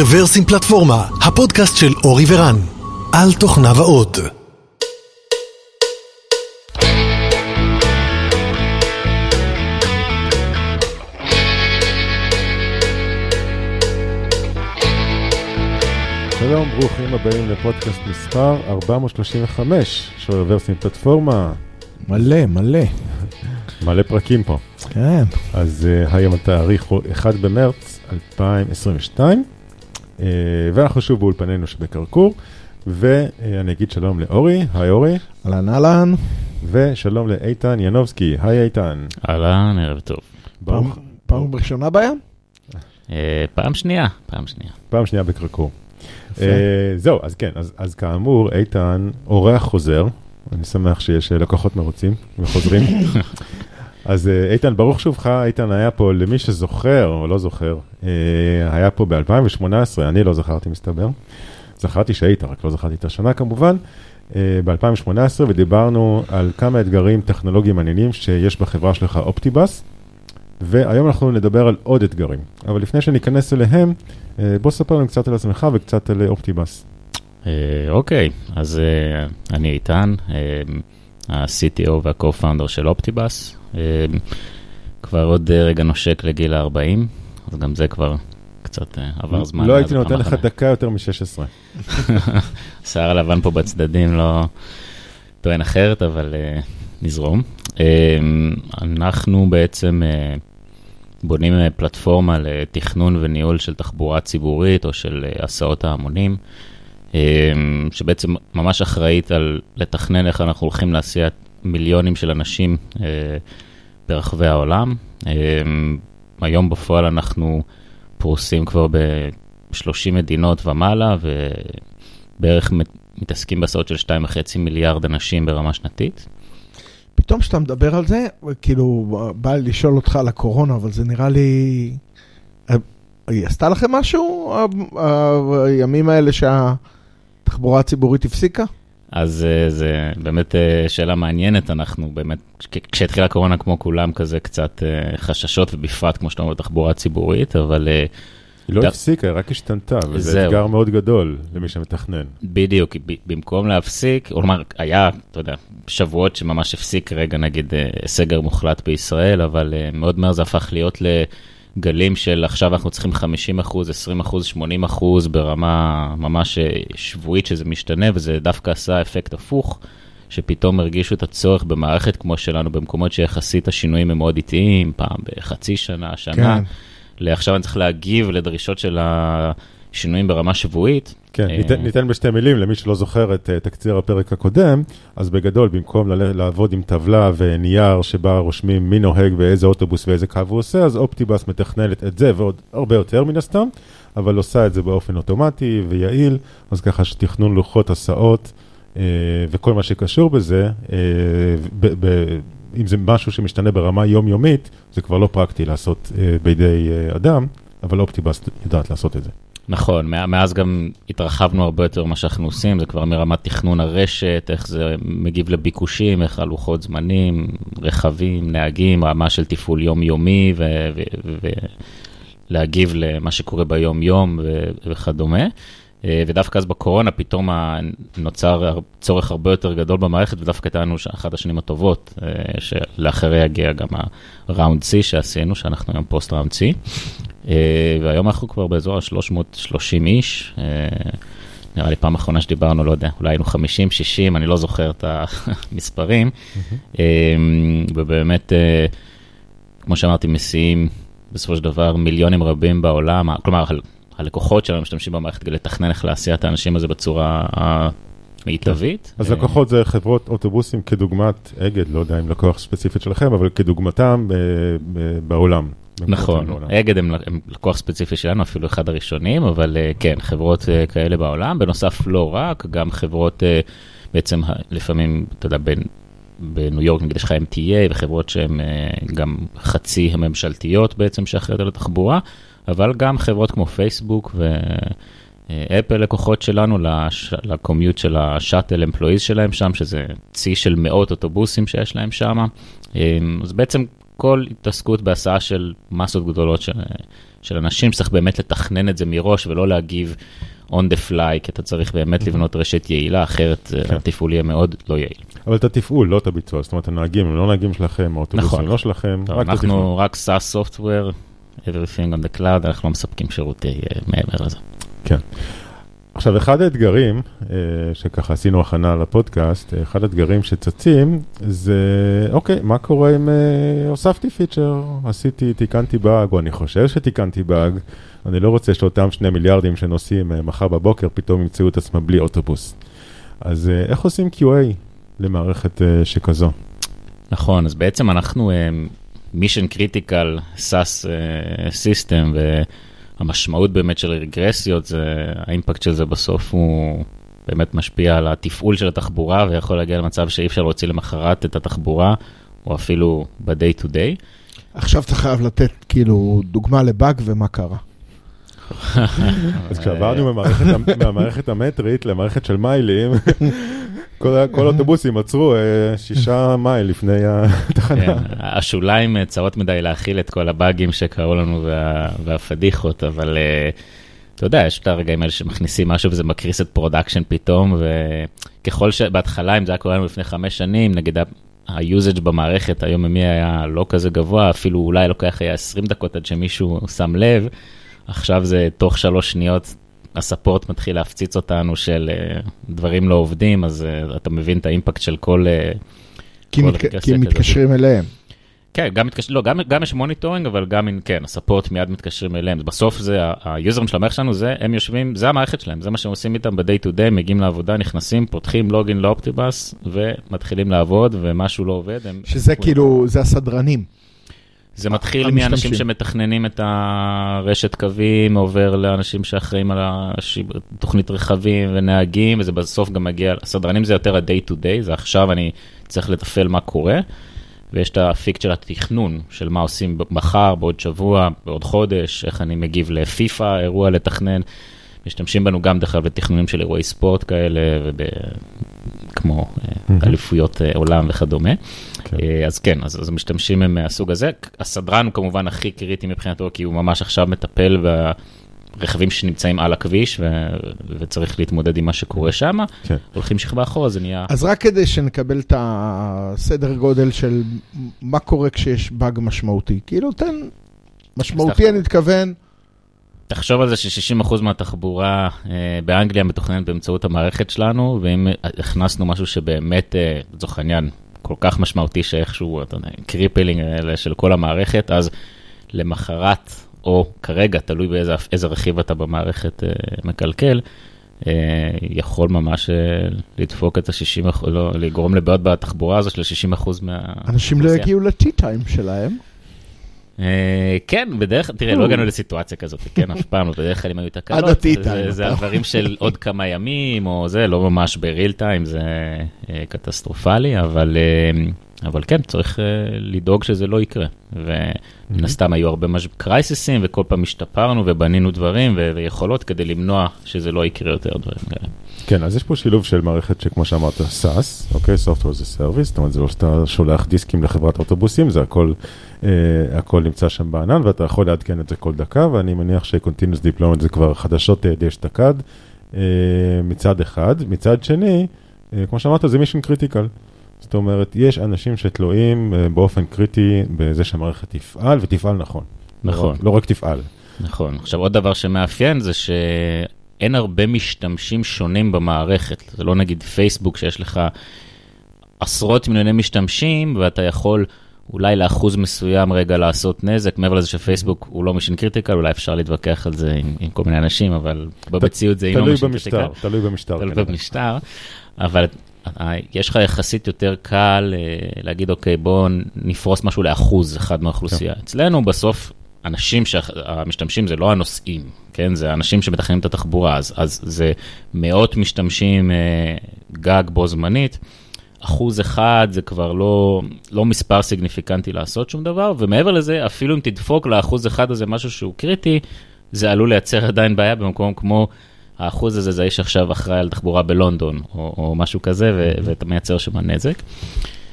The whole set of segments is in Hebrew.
רוורסים פלטפורמה, הפודקאסט של אורי ורן, על תוכניו האות. שלום, ברוכים הבאים לפודקאסט מספר 435 של רוורסים פלטפורמה. מלא, מלא. מלא פרקים פה. כן. אז uh, היום התאריך הוא 1 במרץ 2022, uh, ואנחנו שוב באולפנינו שבקרקור, ואני אגיד שלום לאורי, היי אורי, אהלן אהלן. ושלום לאיתן ינובסקי, היי איתן. אהלן, ערב טוב. פעם, ברוך- פעם ראשונה בים? אה, פעם שנייה, פעם שנייה. פעם שנייה בקרקור. Uh, זהו, אז כן, אז, כאמור, איתן אורח חוזר, אני שמח שיש אה, לקוחות מרוצים וחוזרים. אז אה, איתן, ברוך שובך, איתן היה פה, למי שזוכר או לא זוכר, אה, היה פה ב-2018, אני לא זכרתי מסתבר. זכרתי שהיית, רק לא זכרתי את השנה כמובן, אה, ב-2018, ודיברנו על כמה אתגרים טכנולוגיים מעניינים שיש בחברה שלך אופטיבאס, והיום אנחנו נדבר על עוד אתגרים. אבל לפני שניכנס אליהם, בוא ספר לנו קצת על עצמך וקצת על אופטיבאס. אוקיי, אז אני איתן, ה-CTO וה-co-founder של אופטיבאס. אה, כבר עוד אה, רגע נושק לגיל ה-40, אז גם זה כבר קצת אה, עבר זמן. לא הייתי נותן לך. דקה יותר מ-16. השיער הלבן פה בצדדים לא טוען אחרת, אבל נזרום. אנחנו בעצם בונים פלטפורמה לתכנון וניהול של תחבורה ציבורית או של הסעות ההמונים, שבעצם ממש אחראית על לתכנן איך אנחנו הולכים להסיע מיליונים של אנשים uh, ברחבי העולם. Uh, היום בפועל אנחנו פרוסים כבר ב-30 מדינות ומעלה, ו... בערך מת- מתעסקים בהסעות של 2.5 מיליארד אנשים ברמה שנתית. פתאום כשאתה מדבר על זה, כאילו, בא לי לשאול אותך על הקורונה, אבל זה נראה לי... אה, היא עשתה לכם משהו, ה- ה- הימים האלה שהתחבורה הציבורית הפסיקה? אז אה, זה באמת אה, שאלה מעניינת, אנחנו באמת, כשהתחילה הקורונה כמו כולם, כזה קצת אה, חששות, ובפרט כמו שאתה אומר בתחבורה הציבורית, אבל היא לא ד- הפסיקה, היא רק השתנתה, וזה זהו. אתגר מאוד גדול למי שמתכנן. בדיוק, ב- במקום להפסיק, כלומר, היה, אתה יודע, שבועות שממש הפסיק רגע, נגיד, סגר מוחלט בישראל, אבל מאוד מהר זה הפך להיות לגלים של עכשיו אנחנו צריכים 50 אחוז, 20 אחוז, 80 אחוז ברמה ממש אה, שבועית שזה משתנה, וזה דווקא עשה אפקט הפוך. שפתאום הרגישו את הצורך במערכת כמו שלנו, במקומות שיחסית השינויים הם מאוד איטיים, פעם בחצי שנה, שנה, כן. לעכשיו אני צריך להגיב לדרישות של השינויים ברמה שבועית. כן, אה, ניתן, ניתן בשתי מילים למי שלא זוכר את uh, תקציר הפרק הקודם, אז בגדול, במקום ל- לעבוד עם טבלה ונייר שבה רושמים מי נוהג ואיזה אוטובוס ואיזה קו הוא עושה, אז אופטיבאס מתכננת את זה ועוד הרבה יותר מן הסתם, אבל עושה את זה באופן אוטומטי ויעיל, אז ככה שתכנון לוחות הסעות uh, וכל מה שקשור בזה, uh, ב- ב- אם זה משהו שמשתנה ברמה יומיומית, זה כבר לא פרקטי לעשות uh, בידי uh, אדם, אבל אופטיבאס יודעת לעשות את זה. נכון, מא- מאז גם התרחבנו הרבה יותר ממה שאנחנו עושים, זה כבר מרמת תכנון הרשת, איך זה מגיב לביקושים, איך הלוחות זמנים, רכבים, נהגים, רמה של תפעול יומיומי ולהגיב למה שקורה ביום-יום ו- וכדומה. אה, ודווקא אז בקורונה פתאום נוצר צורך הרבה יותר גדול במערכת, ודווקא ש- אחת השנים הטובות, אה, שלאחריה יגיע גם הראונד C שעשינו, שאנחנו היום פוסט ראונד C. אה, והיום אנחנו כבר באזור ה-330 איש. אה, נראה לי פעם אחרונה שדיברנו, לא יודע, אולי היינו 50, 60, אני לא זוכר את המספרים. אה, ובאמת, כמו שאמרתי, מסיעים בסופו של דבר מיליונים רבים בעולם, כלומר, הלקוחות שלנו משתמשים במערכת כדי לתכנן איך להסיע את האנשים הזה בצורה המיטבית. אז אה, לקוחות זה חברות אוטובוסים כדוגמת אגד, לא יודע אם לקוח ספציפית שלכם, אבל כדוגמתם ב- ב- בעולם. נכון. אגד הם, הם לקוח ספציפי שלנו, אפילו אחד הראשונים, אבל אה, כן, חברות אה, כאלה בעולם. בנוסף, לא רק, גם חברות, אה, בעצם לפעמים, אתה יודע, בין, בניו יורק, נגיד יש לך MTA וחברות שהן אה, גם חצי הממשלתיות בעצם שאחראיות על התחבורה, אבל גם חברות כמו פייסבוק ואפל לקוחות שלנו לש... לקומיוט של השאטל אמפלואיז שלהם שם, שזה צי של מאות אוטובוסים שיש להם שם. אה, אז בעצם הכל התעסקות בהסעה של מסות גדולות של, של אנשים, שצריך באמת לתכנן את זה מראש ולא להגיב on the fly, כי אתה צריך באמת לבנות רשת יעילה, אחרת כן. התפעול יהיה מאוד לא יעיל. אבל את התפעול, לא את הביצוע. זאת אומרת, הנהגים הם לא נהגים שלכם, האוטובוסים נכון. לא שלכם, טוב, רק. אנחנו רק SaaS software, everything on the cloud, אנחנו לא מספקים שירותי אה, מעבר לזה. כן. עכשיו, אחד האתגרים, אה, שככה עשינו הכנה לפודקאסט, אה, אחד האתגרים שצצים, זה, אוקיי, מה קורה אם הוספתי פיצ'ר, עשיתי, תיקנתי באג, או אני חושב שתיקנתי באג, אני לא רוצה שאותם שני מיליארדים שנוסעים אה, מחר בבוקר, פתאום ימצאו את עצמם בלי אוטובוס. אז אה, איך עושים QA למערכת אה, שכזו? נכון, אז בעצם אנחנו mission critical SAS אה, system, והמשמעות באמת של רגרסיות, זה, האימפקט של זה בסוף הוא באמת משפיע על התפעול של התחבורה, ויכול להגיע למצב שאי אפשר להוציא למחרת את התחבורה, או אפילו ב-day to day. עכשיו אתה חייב לתת כאילו דוגמה לבאג ומה קרה. אז כשעברנו מהמערכת המטרית למערכת של מיילים, כל, האוטובוסים עצרו אה, שישה מייל לפני התחנה. כן, השוליים אה, צרות מדי להכיל את כל הבאגים שקרו לנו וה, והפדיחות, אבל אה, אתה יודע, יש את הרגעים האלה שמכניסים משהו וזה מקריס את production פתאום, וככל שבהתחלה, אם זה היה קורה לנו לפני חמש שנים, נגיד ה- ה-usage במערכת היומיומי היה לא כזה גבוה, אפילו אולי לוקח היה 20 דקות עד שמישהו שם לב, עכשיו זה תוך שלוש שניות. ה-support מתחיל להפציץ אותנו של אה, דברים לא עובדים, אז אה, אתה מבין את ה-impact של כל... אה, כי, כל מתק... כי. מתקשרים אליהם. כן, גם, מתקשר, לא, גם, גם יש monitoring, אבל גם, אם- כן, ה-support מיד מתקשרים אליהם. בסוף זה, היוזרים של המערכת שלנו, זה, הם יושבים, זה המערכת שלהם, זה מה שהם עושים איתם ב-day to day, מגיעים לעבודה, נכנסים, פותחים login ל-Optibus, ומתחילים לעבוד, ומשהו לא עובד. הם, שזה הם- כאילו, זה הסדרנים. זה מתחיל המשתמשים. מאנשים שמתכננים את הרשת קווים, עובר לאנשים שאחראים על תוכנית רכבים ונהגים, וזה בסוף גם מגיע, הסדרנים זה יותר ה-day to day, זה עכשיו אני צריך לתפעל מה קורה, ויש את האפיק של התכנון, של מה עושים מחר, בעוד שבוע, בעוד חודש, איך אני מגיב לפיפא, אירוע לתכנן. משתמשים בנו גם דרך אגב לתכנונים של אירועי ספורט כאלה, וכמו אליפויות אה, עולם וכדומה. כן. אה, אז כן, אז, אז המשתמשים הם מהסוג הזה. הסדרן הוא כמובן הכי קריטי מבחינתו, כי הוא ממש עכשיו מטפל ברכבים שנמצאים על הכביש, ו, וצריך להתמודד עם מה שקורה שם. כן. הולכים שכבה אחורה, זה נהיה... אז רק כדי שנקבל את הסדר גודל של מה קורה כשיש באג משמעותי. כאילו, תן, משמעותי אני מתכוון, תחשוב על זה ש-60% מהתחבורה אה, באנגליה מתוכננת באמצעות המערכת שלנו, ואם הכנסנו משהו שבאמת, אה, לצורך העניין, כל כך משמעותי שאיכשהו, אתה יודע, crippling האלה של כל המערכת, אז למחרת, או כרגע, תלוי באיזה איזה רכיב אתה במערכת אה, מקלקל, אה, יכול ממש אה, לדפוק את ה-60%, לא, לגרום לבעיות בתחבורה הזו של 60% מה... אנשים לא יגיעו ל-tea time שלהם. אה, כן, בדרך כלל, תראה, לא הגענו לסיטואציה כזאת, כן, אף פעם לא, בדרך כלל אם היו תקלות, זה- הדברים של עוד כמה ימים, או זה, לא ממש ב-real time, זה אה, קטסטרופלי, אבל אה, אבל כן, צריך אה, לדאוג שזה לא יקרה. ומן הסתם היו הרבה קרייסיסים, וכל פעם השתפרנו ובנינו דברים ו- ויכולות כדי למנוע שזה לא יקרה יותר דברים כאלה. כן, אז יש פה שילוב של מערכת שכמו שאמרת, SaaS, אוקיי, Software as a Service, זאת אומרת, זה לא שאתה שולח דיסקים לחברת אוטובוסים, זה הכל, אה, הכל נמצא שם בענן, ואתה יכול לעדכן את זה כל דקה, ואני מניח ש-Continuous Deployment זה כבר חדשות אה, די אשתקד, אה, מצד אחד. מצד שני, אה, כמו שאמרת, זה mission critical. זאת אומרת, יש אנשים שתלויים אה, באופן קריטי בזה שהמערכת תפעל, ותפעל נכון. לא נכון. רק- לא רק תפעל. נכון. עכשיו, עוד דבר שמאפיין זה שאין הרבה משתמשים שונים במערכת. זה לא נגיד פייסבוק שיש לך עשרות מיליוני משתמשים, ואתה יכול אולי לאחוז מסוים רגע לעשות נזק, מעבר לזה שפייסבוק הוא לא mission critical, אולי אפשר להתווכח על זה עם, עם כל מיני אנשים, אבל במציאות זה אינו mission critical. תלוי במשטר. תלוי כנראה. במשטר, אבל אה, יש לך יחסית יותר קל אה, להגיד, אוקיי, בואו נפרוס משהו לאחוז אחד מהאוכלוסייה. אצלנו בסוף, אנשים שהמשתמשים זה לא הנוסעים, כן? זה אנשים שמתכננים את התחבורה, אז, אז זה מאות משתמשים אה, גג בו זמנית. אחוז אחד זה כבר לא, לא מספר סיגניפיקנטי לעשות שום דבר, ומעבר לזה, אפילו אם תדפוק לאחוז אחד הזה משהו שהוא קריטי, זה עלול לייצר עדיין בעיה במקום כמו האחוז הזה זה האיש עכשיו אחראי על תחבורה בלונדון, או, או משהו כזה, ו- ואתה מייצר שם נזק.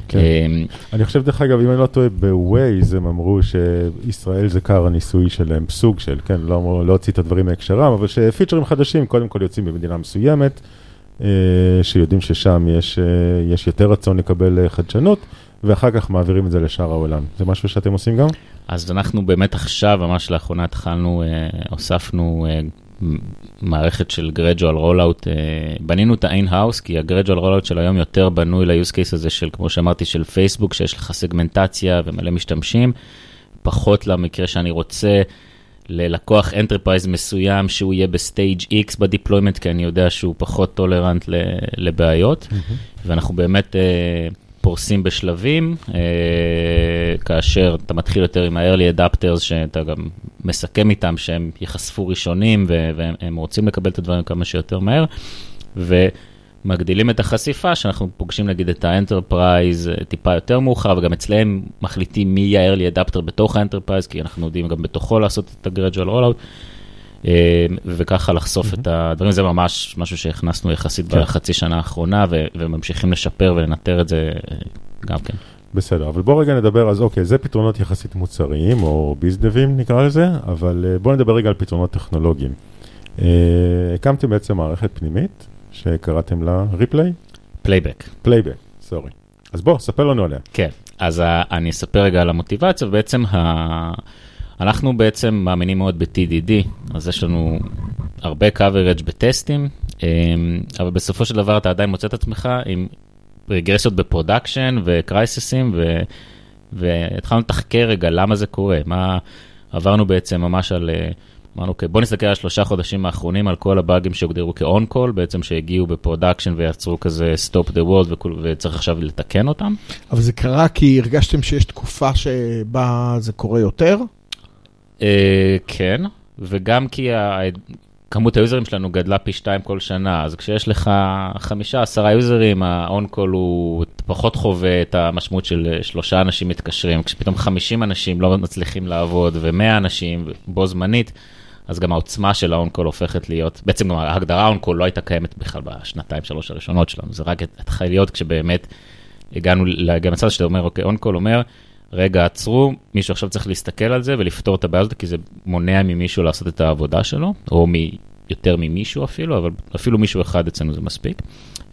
כן. אמ, אני חושב, דרך אגב, אם אני לא טועה, בווייז הם אמרו שישראל זה קר הניסוי שלהם, סוג של, כן, לא לא הוציא את הדברים מהקשרם, אבל שפיצ'רים חדשים קודם כל יוצאים במדינה מסוימת, שיודעים ששם יש, אה, יש יותר רצון לקבל אה, חדשנות, ואחר כך מעבירים את זה לשאר העולם. זה משהו שאתם עושים גם? אז אנחנו באמת עכשיו, ממש לאחרונה התחלנו, אה, הוספנו אה, מערכת של gradual rollout, אה, בנינו אותה in-house, כי ה-gradual rollout של היום יותר בנוי ל-use case הזה של, כמו שאמרתי, של פייסבוק, שיש לך סגמנטציה ומלא משתמשים, פחות למקרה שאני רוצה ללקוח enterprise מסוים שהוא יהיה ב-stage X ב-deployment, כי אני יודע שהוא פחות tolerant לבעיות, ואנחנו באמת... אה, פורסים בשלבים, אה, כאשר אתה מתחיל יותר עם ה- early adopters, שאתה גם מסכם איתם שהם ייחשפו ראשונים ו- והם רוצים לקבל את הדברים כמה שיותר מהר, ומגדילים את החשיפה, שאנחנו חושפים נגיד את ה-enterprise טיפה יותר מאוחר, וגם אצלם מחליטים מי יהיה ה- early adopter בתוך ה-enterprise, כי אנחנו יודעים גם בתוכו לעשות את ה-gradual rollout. אה, וככה לחשוף את הדברים, זה ממש משהו שהכנסנו יחסית כן. בחצי שנה האחרונה, ו- וממשיכים לשפר ולנטר את זה אה, גם כן. בסדר, אבל בוא רגע נדבר, אז אוקיי, זה פתרונות יחסית מוצריים, או ביזנסיים נקרא לזה, אבל אה, בוא נדבר רגע על פתרונות טכנולוגיים. אה, הקמתם בעצם מערכת פנימית, שקראתם לה replay? playback. playback, sorry. אז בוא, ספר לנו עליה. כן, אז ה- אני אספר רגע על המוטיבציה, ובעצם ה... אנחנו בעצם מאמינים מאוד ב-TDD, אז יש לנו הרבה coverage בטסטים, אמ, אבל בסופו של דבר אתה עדיין מוצא את עצמך עם רגרסיות ב-production וקרייסיסים, ו... והתחלנו לתחקר רגע למה זה קורה, מה עברנו בעצם ממש על, אה, אמרנו, אוקיי, בוא נסתכל על שלושה חודשים האחרונים, על כל הבאגים שהוגדרו כ-on-call, בעצם שהגיעו ב-production ויצרו כזה stop the world וצריך עכשיו לתקן אותם. אבל זה קרה כי הרגשתם שיש תקופה שבה זה קורה יותר? אה, כן, וגם כי כמות היוזרים שלנו גדלה פי שתיים כל שנה, אז כשיש לך חמישה, עשרה יוזרים, ה-on-call הוא פחות חווה את המשמעות של שלושה אנשים מתקשרים, כשפתאום 50 אנשים לא מצליחים לעבוד ו-100 אנשים בו זמנית, אז גם העוצמה של ה-on-call הופכת להיות, בעצם גם ההגדרה on-call לא הייתה קיימת בכלל בשנתיים, שלוש הראשונות שלנו, זה רק התחיל להיות כשבאמת הגענו להגיע למצב שאתה אומר, אוקיי, on-call אומר, רגע, עצרו, מישהו עכשיו צריך להסתכל על זה ולפתור את הבעיה הזאת, כי זה מונע ממישהו לעשות את העבודה שלו, או. יותר ממישהו אפילו, אבל אפילו מישהו אחד אצלנו זה מספיק.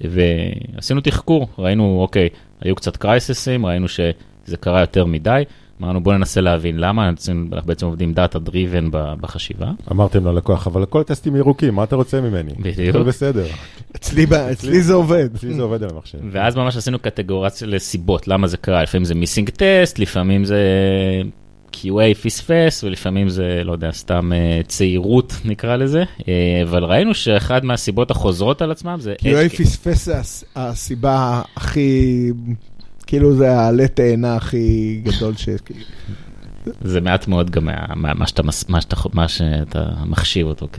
ועשינו תחקור, ראינו, אוקיי, היו קצת קרייסיסים, ראינו שזה קרה יותר מדי, אמרנו בואו ננסה להבין למה, אנחנו בעצם עובדים data driven בחשיבה. אמרתם ללקוח, אבל הכל טסטים ירוקים, מה אתה רוצה ממני? בדיוק. הכל בסדר. אצלי זה עובד. אצלי זה עובד על המחשב. ואז ממש עשינו קטגורציה לסיבות, למה זה קרה, לפעמים זה מיסינג טסט, לפעמים זה QA פספס, ולפעמים זה, לא יודע, סתם אה, צעירות נקרא לזה, אה, אבל ראינו שאחד מהסיבות החוזרות על עצמם זה... case. פספס זה הס- הסיבה הכי, כאילו זה העלה תאנה הכי גדול ש... זה מעט מאוד גם מה, מה, מה, שאתה, מה, שאתה, מה שאתה מחשיב אותו כ...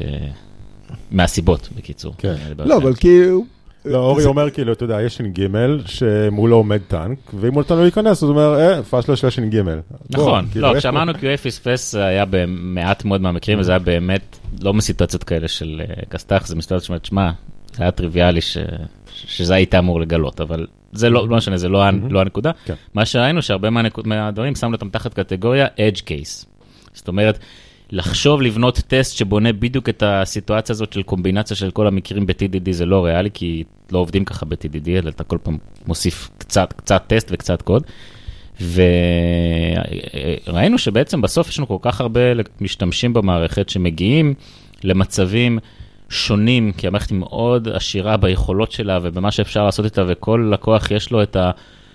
מהסיבות, בקיצור. כן. אה, לא, אבל כאילו... לא, אורי זה- אומר כאילו, אתה יודע, יש ש"ג שמולו עומד טנק, ואם הוא נותן לו להיכנס, אז הוא אומר, אה, פשלה של הש"ג. נכון, בוא, כאילו, לא, כשאמרנו QA פספס זה היה במעט מאוד מהמקרים, וזה היה באמת לא מסיטואציות כאלה של אה, כסת"ח, זה מסיטואציות שאומרת, שמע, זה היה טריוויאלי ש... שזה היית אמור לגלות, אבל זה לא, לא משנה, זה לא, ה- לא הנקודה. כן. מה שראינו שהרבה מהנקוד, מהדברים שמנו אותם תחת קטגוריה edge case. זאת אומרת, לחשוב לבנות טסט שבונה בדיוק את הסיטואציה הזאת של קומבינציה של כל המקרים ב-TDD זה לא ריאלי, כי לא עובדים ככה ב-TDD, אלא אתה כל פעם מוסיף קצת, קצת טסט וקצת קוד. וראינו שבעצם בסוף יש לנו כל כך הרבה משתמשים במערכת שמגיעים למצבים שונים, כי המערכת היא מאוד עשירה ביכולות שלה ובמה שאפשר לעשות איתה, וכל לקוח יש לו את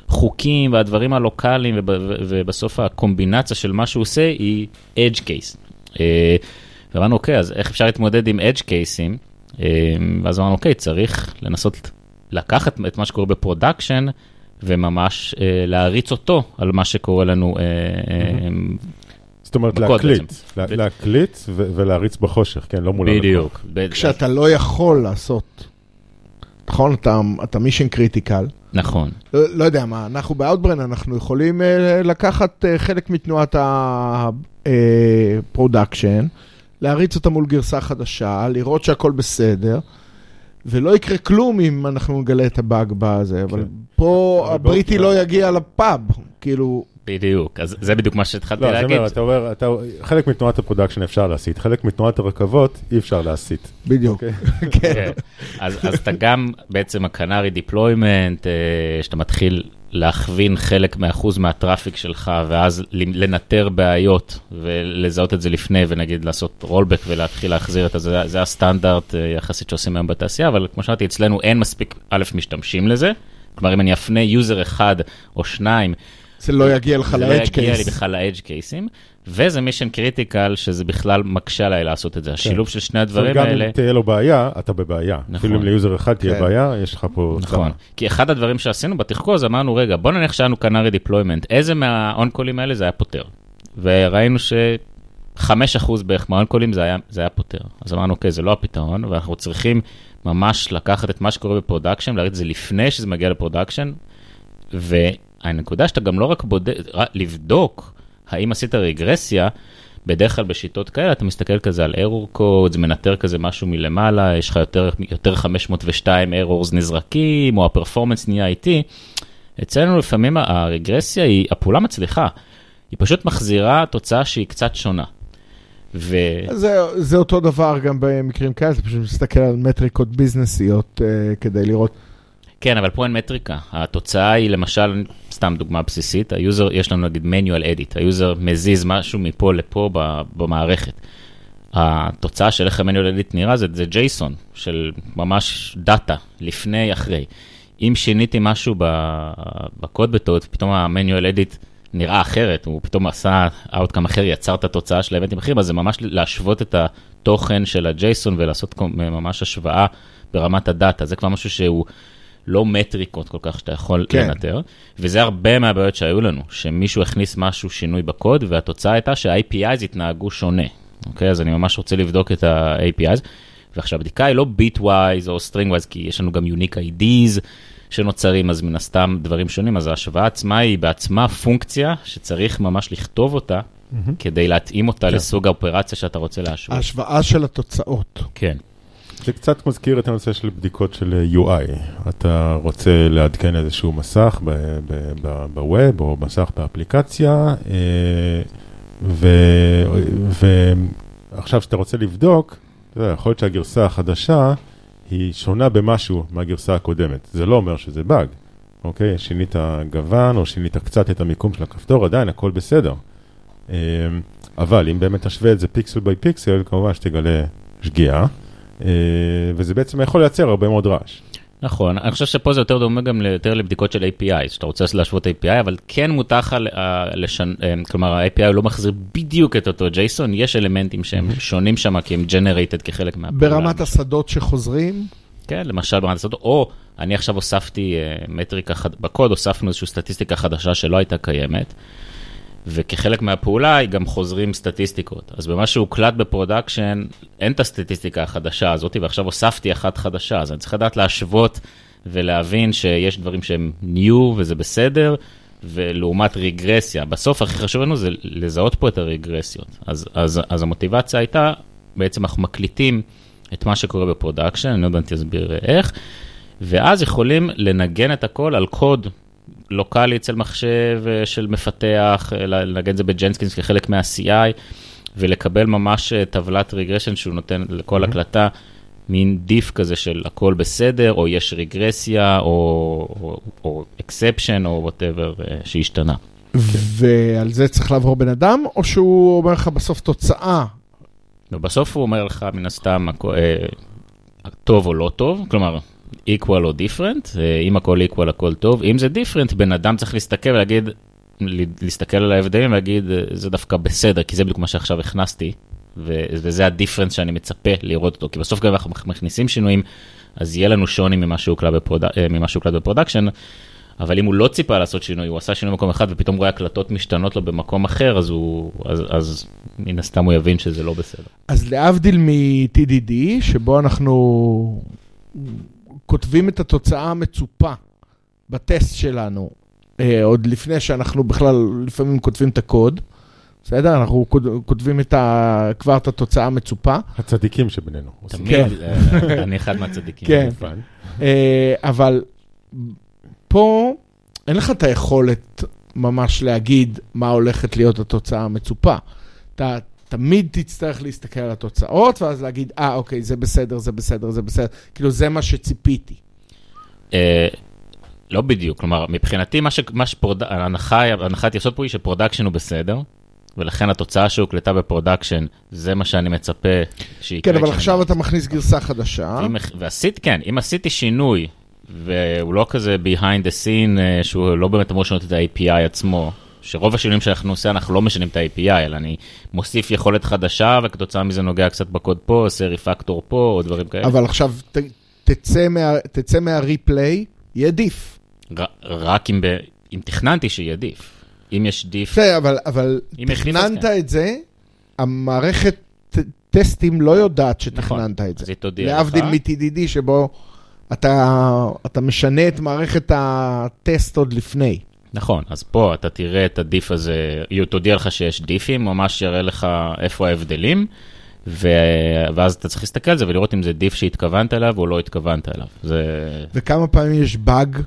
החוקים והדברים הלוקאליים, וב- ובסוף הקומבינציה של מה שהוא עושה היא case. אה, ואמרנו, אוקיי, אז איך אפשר להתמודד עם cases? אה, ואז אמרנו, אוקיי, צריך לנסות לקחת את מה שקורה ב-production, וממש אה, להריץ אותו על מה שקורה לנו אה, זאת אומרת, בקוד להקליט. לה- להקליט ו- ולהריץ בחושך, כן, לא מול הלקוח. בדיוק. כשאתה לא יכול לעשות, נכון? אתה- אתה mission critical. נכון. לא לא יודע מה, אנחנו ב-Outbrain, אנחנו יכולים אה, לקחת אה, חלק מתנועת ה-production, להריץ אותה מול גרסה חדשה, לראות שהכל בסדר, ולא יקרה כלום אם אנחנו נגלה את הבאג בזה, אבל כן. פה הבריטי לא יגיע לפאב, כאילו, בדיוק, אז זה בדיוק מה שהתחלתי לא, להגיד. אומר, אתה אומר, אתה- חלק מתנועת הפרודקשן אפשר להסיט, חלק מתנועת הרכבות אי אפשר להסיט. בדיוק. אוקיי? כן. כן. אז, אז אתה גם בעצם ה-canary deployment, שאתה מתחיל להכווין חלק מהאחוז מה-traffic שלך, ואז ל- לנטר בעיות ולזהות את זה לפני, ונגיד לעשות rollback ולהתחיל להחזיר את זה, זה הסטנדרט אה, יחסית שעושים היום בתעשייה, אבל כמו שאמרתי, אצלנו אין מספיק, א', משתמשים לזה. כלומר, אם אני אפנה user אחד או שניים, זה לא יגיע לך זה לא יגיע לי. בכלל ל-edge קייסים, וזה mission critical, שזה בכלל מקשה עליי לעשות את זה. השילוב של שני הדברים גם האלה... אם תהיה לו בעיה, אתה בבעיה. נכון. אפילו אם ל user אחד תהיה כן. בעיה, יש לך פה... נכון. כי אחד הדברים שעשינו בתחקור הזה, אמרנו, רגע, בוא נניח שהיה לנו canary deployment, איזה מה on-callים האלה זה היה פותר? וראינו ש-5% בערך מה on-callים זה היה, זה היה פותר. אז אמרנו, אוקיי, זה לא הפתרון, ואנחנו צריכים ממש לקחת את מה שקורה ב production, להריץ את זה לפני שזה מגיע ל production, והנקודה שאתה גם לא רק בודק, לבדוק האם עשית רגרסיה, בדרך כלל בשיטות כאלה אתה מסתכל כזה על error codes, מנטר כזה משהו מלמעלה, יש לך יותר, יותר 502 errors נזרקים, או הפרפורמנס נהיה איטי. אצלנו לפעמים הרגרסיה היא, הפעולה מצליחה, היא פשוט מחזירה תוצאה שהיא קצת שונה. ו... זה, זה אותו דבר גם במקרים כאלה, אתה פשוט מסתכל על מטריקות ביזנסיות uh, כדי לראות. כן, אבל פה אין מטריקה. התוצאה היא למשל, סתם דוגמה בסיסית, ה user, יש לנו נגיד manual edit, ה user מזיז משהו מפה לפה במערכת. התוצאה של איך ה-manual נראה זה, זה JSON של ממש data, לפני, אחרי. אם שיניתי משהו בקוד בטעות, פתאום ה-manual נראה אחרת, הוא פתאום עשה outcome אחר, יצר את התוצאה של ה eventים אחרים, אז זה ממש להשוות את התוכן של ה-JSON ולעשות ממש השוואה ברמת ה data. זה כבר משהו שהוא לא metricות כל כך שאתה יכול כן. לנטר, וזה הרבה מהבעיות שהיו לנו, שמישהו הכניס משהו, שינוי בקוד, והתוצאה הייתה שה-APIs התנהגו שונה. אוקיי, אז אני ממש רוצה לבדוק את ה-APIs, ועכשיו הבדיקה היא לא bit-wise או string-wise, כי יש לנו גם unique IDs שנוצרים, אז מן הסתם דברים שונים, אז ההשוואה עצמה היא בעצמה פונקציה שצריך ממש לכתוב אותה, כדי להתאים אותה כן. לסוג ה operationה שאתה רוצה להשוות. ההשוואה של התוצאות. כן. זה קצת מזכיר את הנושא של בדיקות של UI. אתה רוצה לעדכן איזשהו מסך בווב או מסך באפליקציה, אה, ועכשיו שאתה רוצה לבדוק, יכול להיות שהגרסה החדשה היא שונה במשהו מהגרסה הקודמת. זה לא אומר שזה באג, אוקיי? שינית גוון או שינית קצת את המיקום של הכפתור, עדיין הכל בסדר. אה, אבל אם באמת תשווה את זה פיקסל ביי פיקסל, כמובן שתגלה שגיאה. אה, וזה בעצם יכול לייצר הרבה מאוד רעש. נכון, אני חושב שפה זה יותר דומה גם יותר לבדיקות של API, שאתה רוצה להשוות API, אבל כן מותר לך, אה, לשנ... אה, כלומר ה-API לא מחזיר בדיוק את אותו JSON, יש אלמנטים שהם שונים שם כי הם generated כחלק מהפעולה. ברמת השדות שחוזרים, כן, למשל ברמת השדות, או אני עכשיו הוספתי מטריקה. בקוד הוספנו איזושהי סטטיסטיקה חדשה שלא הייתה קיימת, וכחלק מהפעולה היא גם חוזרים סטטיסטיקות. אז במה שהוקלט ב production, אין את הסטטיסטיקה החדשה הזאת, ועכשיו הוספתי אחת חדשה, אז אני צריך לדעת להשוות ולהבין שיש דברים שהם new וזה בסדר, ולעומת רגרסיה. בסוף הכי חשוב לנו זה לזהות פה את הרגרסיות. אז, אז, אז המוטיבציה הייתה, בעצם אנחנו מקליטים את מה שקורה ב production, אני לא יודע אם תסביר איך, ואז יכולים לנגן את הכל על קוד local-י אצל מחשב אה, של מפתח, אה, לנגן את זה ב Jenkins כחלק מה-CI, ולקבל ממש אה, טבלת regression שהוא נותן לכל Mhm. הקלטה, מין diff כזה של הכל בסדר, או יש רגרסיה, או, או, או whatever שהשתנה. ועל זה צריך לעבור בן אדם, או שהוא אומר לך בסוף תוצאה. ובסוף הוא אומר לך, מן הסתם, טוב או לא טוב, כלומר, equal או different, אם הכל equal, הכל טוב. אם זה different, בן אדם צריך להסתכל ולהגיד, להסתכל על ההבדלים ולהגיד, זה דווקא בסדר, כי זה בדיוק מה שעכשיו הכנסתי, וזה ה difference שאני מצפה לראות אותו. כי בסוף גם אנחנו מכניסים שינויים, אז יהיה לנו שוני ממה שהוקלט ב prod... אה, ב production. אבל אם הוא לא ציפה לעשות שינוי, הוא עשה שינוי במקום אחד ופתאום רואה הקלטות משתנות לו במקום אחר, אז, הוא, אז, אז מן הסתם הוא יבין שזה לא בסדר. אז להבדיל מ-TDD, שבו אנחנו כותבים את התוצאה המצופה בטסט שלנו, אה, עוד לפני שאנחנו בכלל לפעמים כותבים את הקוד, בסדר? אנחנו כות- כותבים את ה... כבר את התוצאה המצופה. הצדיקים שבינינו. תמיד, כן. אה, אני אחד מהצדיקים. כן. fun. אה, אבל פה אין לך את היכולת ממש להגיד מה הולכת להיות התוצאה המצופה. אתה תמיד תצטרך להסתכל על התוצאות, ואז להגיד, אה, אוקיי, זה בסדר, זה בסדר, זה בסדר. כאילו, זה מה שציפיתי. אה, לא בדיוק, כלומר, מבחינתי, מה ש... מה ש prod... ההנחה, הנחת יסוד פה היא ש production הוא בסדר, ולכן התוצאה שהוקלטה ב production, זה מה שאני מצפה שיקרה. כן, אבל עכשיו אתה מכניס גרסה חדשה. אם, ועשית, כן, אם עשיתי שינוי, והוא לא כזה behind the scene, אה, שהוא לא באמת אמור לשנות את ה-API עצמו, שרוב השינויים שאנחנו עושים, אנחנו לא משנים את ה-API, אלא אני מוסיף יכולת חדשה, וכתוצאה מזה נוגע קצת בקוד פה, עושה ריפקטור פה, או דברים כאלה. אבל עכשיו ת, תצא, מה, תצא מהריפליי, יהיה דיף. ר, רק אם, ב, אם תכננתי שיהיה דיף. אם יש דיף, בסדר, אבל, אבל אז תכננת כן. את זה, המערכת טסטים לא יודעת נכון, שתכננת את אז זה. היא תודיע לך. להבדיל מ-TDD שבו אתה, אתה משנה את מערכת הטסט עוד לפני. נכון, אז פה אתה תראה את הדיף הזה, היא תודיע לך שיש דיפים, ממש יראה לך איפה ההבדלים, ו... ואז אתה צריך להסתכל על זה ולראות אם זה דיף שהתכוונת אליו או לא התכוונת אליו. זה... וכמה פעמים יש באג,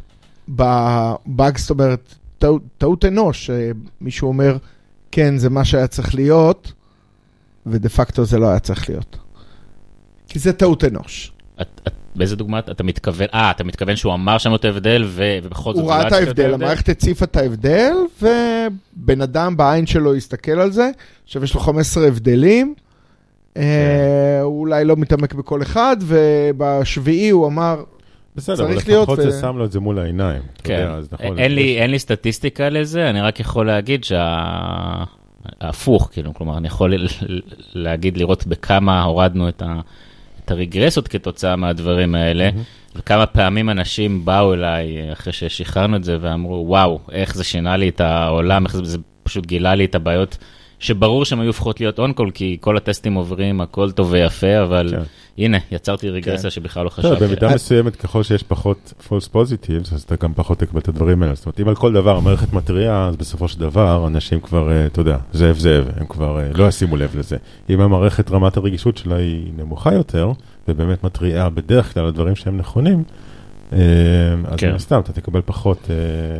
באג זאת אומרת, טעות- טעות אנוש, שמישהו אומר, כן, זה מה שהיה צריך להיות, ודה פקטו זה לא היה צריך להיות. כי זה טעות אנוש. את, את, באיזה דוגמא אתה- מתכוון? אה, אתה מתכוון שהוא אמר שם את ההבדל ו... ובכל זאת הוא ראה את ההבדל, המערכת הציפה את ההבדל, ובן אדם בעין שלו הסתכל על זה, עכשיו יש לו 15 הבדלים, אה, הוא אולי לא מתעמק בכל אחד, ובשביעי הוא אמר, בסדר, אבל לפחות ו- זה שם לו את זה מול העיניים. כן, יודע, אז נכון, אין, לי, אין לי סטטיסטיקה לזה, אני רק יכול להגיד שה... ההפוך, כאילו, כלומר, אני יכול להגיד, לראות בכמה הורדנו את, ה... את הרגרסות כתוצאה מהדברים האלה, וכמה פעמים אנשים באו אליי אה, אחרי ששחררנו את זה ואמרו, וואו, איך זה שינה לי את העולם, איך זה, זה פשוט גילה לי את הבעיות. שברור שהן היו הופכות להיות אונקול, כי כל הטסטים עוברים, הכל טוב ויפה, אבל כן. הנה, יצרתי רגרסיה כן. שבכלל לא חשבתי. במידה מסוימת, ככל שיש פחות false positives, אז אתה גם פחות תקבל את הדברים האלה. זאת אומרת, אם על כל דבר המערכת מתריעה, אז בסופו של דבר, אנשים כבר, אה, אתה יודע, זאב זאב, הם כבר אה, לא ישימו לב לזה. אם המערכת, רמת הרגישות שלה היא נמוכה יותר, ובאמת מתריעה בדרך כלל על דברים שהם נכונים, אה, אז כן. מן הסתם אתה תקבל פחות...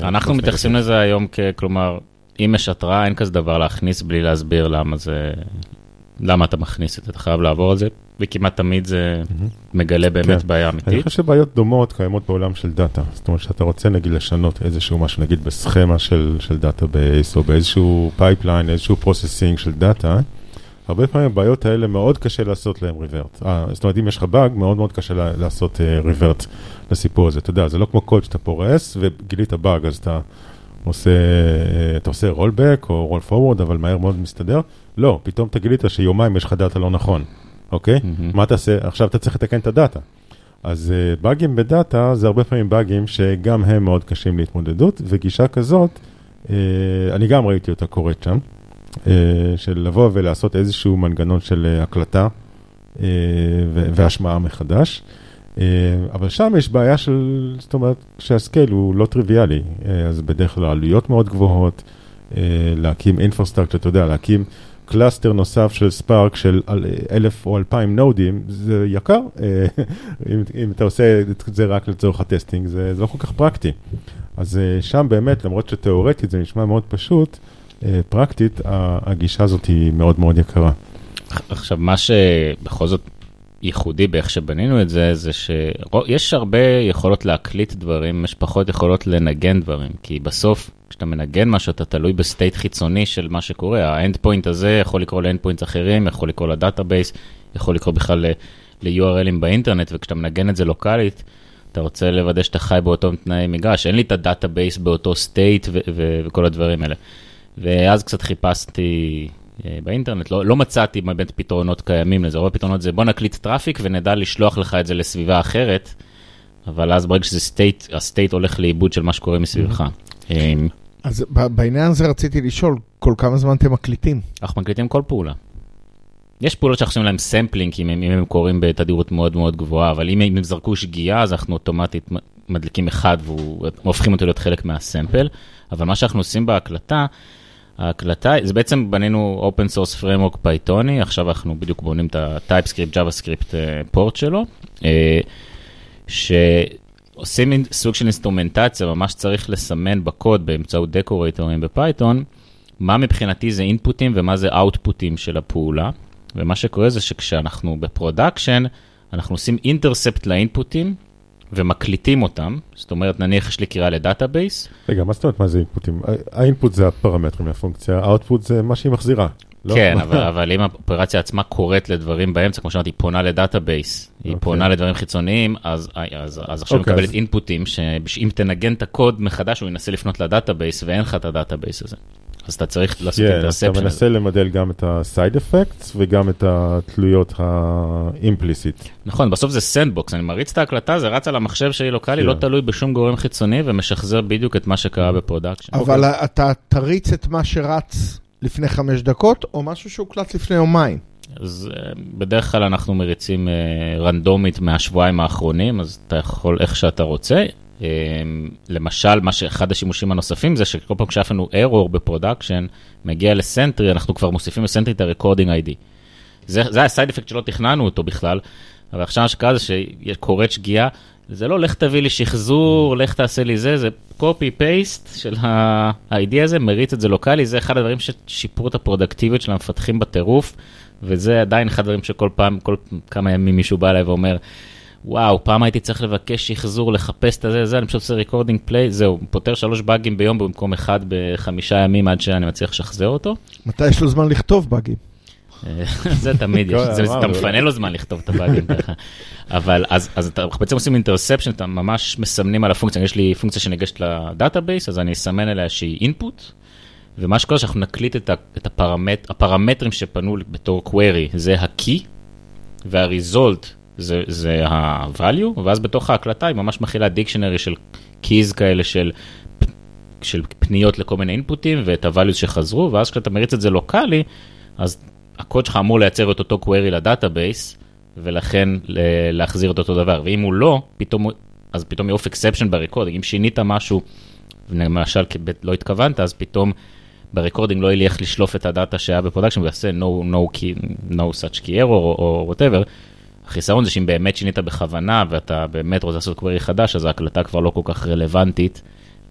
אנחנו מתייחסים. לזה היום כ... כלומר, אם יש התראה, אין כזה דבר להכניס בלי להסביר למה זה... למה אתה מכניס את זה, אתה חייב לעבור על זה, וכמעט תמיד זה. מגלה באמת כן. בעיה אני אמיתית. חושב שבעיות דומות קיימות בעולם של data. זאת אומרת שאתה רוצה נגיד לשנות איזשהו משהו, נגיד ב schema של, של database, או באיזשהו pipeline, איזשהו processing של data, הרבה פעמים הבעיות האלה מאוד קשה לעשות להם revert. אה, זאת אומרת, אם יש לך באג, מאוד מאוד קשה לעשות revert לסיפור הזה. אתה יודע, זה לא כמו קוד שאתה פורס וגילית באג, אז אתה עושה, אתה עושה rollback או roll forward, אבל מהר מאוד מסתדר. לא, פתאום אתה גילית שיומיים יש לך data לא נכון, אוקיי? מהמם. מה תעשה? עכשיו אתה צריך לתקן את ה data. אז uh, באגים ב data זה הרבה פעמים באגים שגם הם מאוד קשים להתמודדות, וגישה כזאת, uh, אני גם ראיתי אותה קורית שם, uh, של לבוא ולעשות איזשהו מנגנון של uh, הקלטה uh, והשמעה מחדש. Uh, אבל שם יש בעיה של, זאת אומרת, שה scale הוא לא טריוויאלי, uh, אז בדרך כלל העלויות מאוד גבוהות, uh, להקים infrastructure, אתה יודע, להקים cluster נוסף של Spark של אל- אלף או אלפיים nodeים, זה יקר. אה, אם, אם אתה עושה את זה רק לצורך ה testing, זה, זה לא כל כך פרקטי. אז אה, שם באמת, למרות שתיאורטית זה נשמע מאוד פשוט, אה, פרקטית הגישה הזאת היא מאוד מאוד יקרה. עכשיו, מה שבכל זאת ייחודי באיך שבנינו את זה, זה שיש הרבה יכולות להקליט דברים, יש פחות יכולות לנגן דברים, כי בסוף, כשאתה מנגן משהו, אתה תלוי ב state חיצוני של מה שקורה. ה endpoint הזה יכול לקרוא ל endpoints אחרים, יכול לקרוא ל database, יכול לקרוא בכלל ל-URLים באינטרנט, וכשאתה מנגן את זה לוקאלית, אתה רוצה לוודא שאתה חי באותם תנאי מגרש, אין לי את ה-database באותו state וכל הדברים האלה. ואז קצת חיפשתי באינטרנט, לא, לא מצאתי באמת פתרונות קיימים לזה, רוב הפתרונות זה בוא נקליט traffic ונדע לשלוח לך את זה לסביבה אחרת, אבל אז ברגע שזה state, ה-state הולך לאיבוד של מה שקורה מסביבך. אה, אז בעניין הזה רציתי לשאול, כל כמה זמן אתם מקליטים? אנחנו מקליטים כל פעולה. יש פעולות שאנחנו עושים להם sampling, אם הם, אם הם קורים בתדירות מאוד מאוד גבוהה, אבל אם הם זרקו שגיאה, אז אנחנו אוטומטית מדליקים אחד והופכים אותו להיות חלק מה-sample. אבל מה שאנחנו עושים בהקלטה, ההקלטה, זה בעצם בנינו open source framework פייתוני, עכשיו אנחנו בדיוק בונים את JavaScript port שלו, אה, שעושים סוג של אינסטרומנטציה, ממש צריך לסמן בקוד באמצעות דקורטורים ב-Python, מה מבחינתי זה אינפוטים ומה זה אאוטפוטים של הפעולה, ומה שקורה זה שכשאנחנו ב-production, אנחנו עושים intercept לאינפוטים, ומקליטים אותם, זאת אומרת, נניח יש לי קריאה לדאטאבייס. רגע, מה זאת אומרת מה זה אינפוטים? ה-input זה הפרמטרים לפונקציה, ה-output זה מה שהיא מחזירה. לא? כן, אבל, אבל אם האופרציה עצמה קוראת לדברים באמצע, כמו שאמרתי, היא פונה ל-database, היא okay. אוקיי. פונה לדברים חיצוניים, אז, אז, אז עכשיו okay, אוקיי, מקבלת אז... אינפוטים, שאם תנגן את הקוד מחדש, הוא ינסה לפנות ל-database, ואין לך את ה-database הזה. אז אתה צריך לעשות yeah, interception. אתה מנסה למדל גם את ה-side effects וגם את התלויות ה-implicit. נכון, בסוף זה sandbox, אני מריץ את ההקלטה, זה רץ על המחשב שלי לוקאלי, yeah. לא תלוי בשום גורם חיצוני ומשחזר בדיוק את מה שקרה ב-production. אבל okay. אתה תריץ את מה שרץ לפני חמש דקות, או משהו שהוקלט לפני יומיים. אז אה, בדרך כלל אנחנו מריצים אה, רנדומית מהשבועיים האחרונים, אז אתה יכול איך שאתה רוצה. אמ, למשל, מה שאחד השימושים הנוספים זה שכל פעם כשיש לנו error ב-production, מגיע ל-Sentry, אנחנו כבר מוסיפים ל-Sentry את ה-recording ID. זה, זה הסייד אפקט שלא תכננו אותו בכלל, אבל עכשיו מה שקרה זה שקורית שגיאה, זה לא לך תביא לי שחזור, לך תעשה לי זה, זה copy paste של ה-ID הזה, מריץ את זה לוקאלי, זה אחד הדברים ששיפרו את הפרודקטיביות של המפתחים בטירוף, וזה עדיין אחד הדברים שכל פעם, כל כמה ימים מישהו בא אליי ואומר, וואו, פעם הייתי צריך לבקש שחזור, לחפש את זה, זה, אני פשוט עושה recording play, זהו, פותר שלוש באגים ביום במקום אחד בחמישה ימים עד שאני מצליח לשחזר אותו. מתי יש לו זמן לכתוב באגים? אה, זה תמיד יש, זה, אתה מפנה לו זמן לכתוב את הבאגים ככה. אבל אז, אז אתה בעצם עושים interception, אתה ממש מסמנים על הפונקציה, יש לי פונקציה שניגשת ל-database, אז אני אסמן אליה שהיא input, ומה שקורה שאנחנו נקליט את, את הפרמט, הפרמטרים שפנו בתור query, זה ה-key, וה-result זה, זה ה-value, ואז בתוך ההקלטה היא ממש מכילה dictionary של keys כאלה של, של פניות לכל מיני אינפוטים ואת ה-values שחזרו, ואז כשאתה מריץ את זה לוקאלי, אז הקוד שלך אמור לייצר את אותו query ל-database, ולכן להחזיר את אותו דבר, ואם הוא לא, פתאום, אז פתאום עף exception ב-recording, אם שינית משהו, למשל לא התכוונת, אז פתאום ב-recording לא ילך לשלוף את ה-data שהיה ב-production ויעשה no, no, key, no such key error או whatever, החיסרון זה שאם באמת שינית בכוונה ואתה באמת רוצה לעשות query חדש, אז ההקלטה כבר לא כל כך רלוונטית,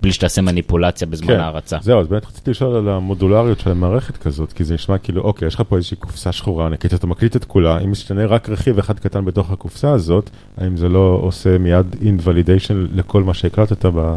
בלי שתעשה מניפולציה בזמן כן, ההרצה. זהו, אז באמת רציתי לשאול על המודולריות של המערכת כזאת, כי זה נשמע כאילו, אוקיי, יש לך פה איזושהי קופסה שחורה ענקית, אתה מקליט את כולה, אם משתנה רק רכיב אחד קטן בתוך הקופסה הזאת, האם זה לא עושה מיד אינוולידיישן לכל מה שהקלטת ב...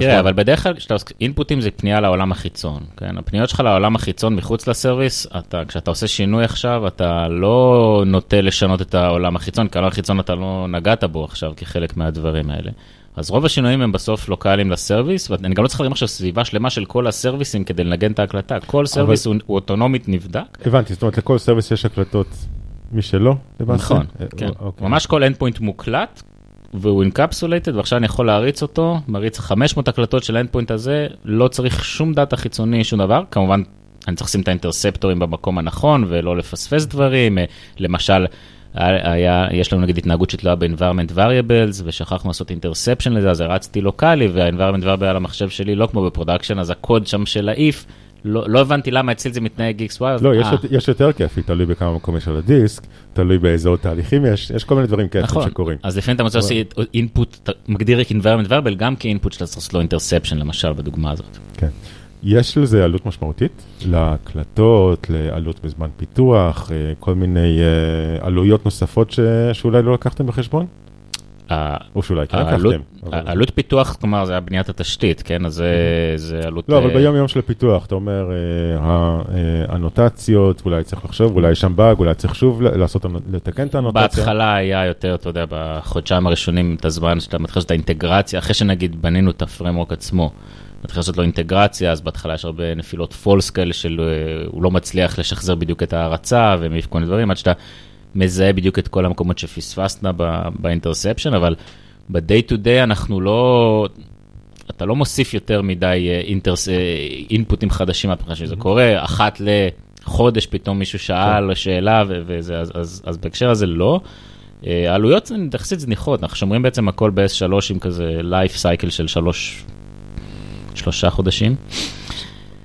תראה, אבל בדרך כלל כשאתה עושה אינפוטים זה פנייה לעולם החיצון, כן? הפניות שלך לעולם החיצון מחוץ לסרוויס, אתה, כשאתה עושה שינוי עכשיו, אתה לא נוטה לשנות את העולם החיצון, כי העולם החיצון אתה לא נגעת בו עכשיו כחלק מהדברים האלה. אז רוב השינויים הם בסוף לוקאליים ל-service, ואני גם לא צריך להרים עכשיו סביבה שלמה של כל הסרוויסים כדי לנגן את ההקלטה. כל service אבל... הוא, הוא אוטונומית נבדק. הבנתי, זאת אומרת לכל service יש הקלטות משלו, נכון, אה, כן. אוקיי. ממש כל endpoint מוקלט, והוא encapsulated, ועכשיו אני יכול להריץ אותו, מריץ 500 הקלטות של ה-endpoint הזה, לא צריך שום data חיצוני, שום דבר, כמובן אני צריך לשים את האינטרספטורים במקום הנכון ולא לפספס דברים, אה, למשל, היה, יש לנו נגיד התנהגות שתלויה ב-environment variables, ושכחנו לעשות interception לזה, אז הרצתי לוקאלי, וה-environment variable על המחשב שלי לא כמו ב-production, אז הקוד שם של ה-if לא, לא הבנתי למה אצלי זה מתנהג XY. לא, יש, יש יותר כיפי, תלוי בכמה מקום יש על הדיסק, תלוי באיזה עוד תהליכים יש, יש כל מיני דברים כאלה נכון. שקורים. אז לפעמים אתה רוצה לעשות input, מגדיר רק environment variable גם כ-input שאתה צריך לעשות לו interception, למשל, בדוגמה הזאת. כן. יש לזה עלות משמעותית? להקלטות, לעלות בזמן פיתוח, אה, כל מיני אה, עלויות נוספות ש... שאולי לא לקחתם בחשבון? או שאולי כן לקחתם. עלות פיתוח, כלומר, זה היה בניית התשתית, כן? אז זה עלות... לא, אבל אה, ביום יום של הפיתוח, אתה אומר, הנוטציות, אה, אולי צריך לחשוב, אולי יש שם באג, אולי צריך שוב לעשות, לתקן את הנוטציה. בהתחלה היה יותר, אתה יודע, בחודשיים הראשונים, את הזמן שאתה מתחיל לעשות את האינטגרציה, אחרי שנגיד בנינו את הפרמורק עצמו. מתחיל לעשות לו אינטגרציה, אז בהתחלה יש הרבה נפילות פולס כאלה של אה, הוא לא מצליח לשחזר בדיוק את ההרצה ומעיף כל מיני דברים, עד שאתה מזהה בדיוק את כל המקומות שפספסת באינטרספשן, אבל ב-day to day אנחנו לא, אתה לא מוסיף יותר מדי אה, אינטרס, אה, אינפוטים חדשים מהפכה שזה קורה, אחת לחודש פתאום מישהו שאל כן. שאלה וזה, אז, אז, אז בהקשר הזה לא. אה, העלויות הן יחסית זניחות, אנחנו שומרים בעצם הכל ב-S3 עם כזה life cycle של שלוש, שלושה חודשים.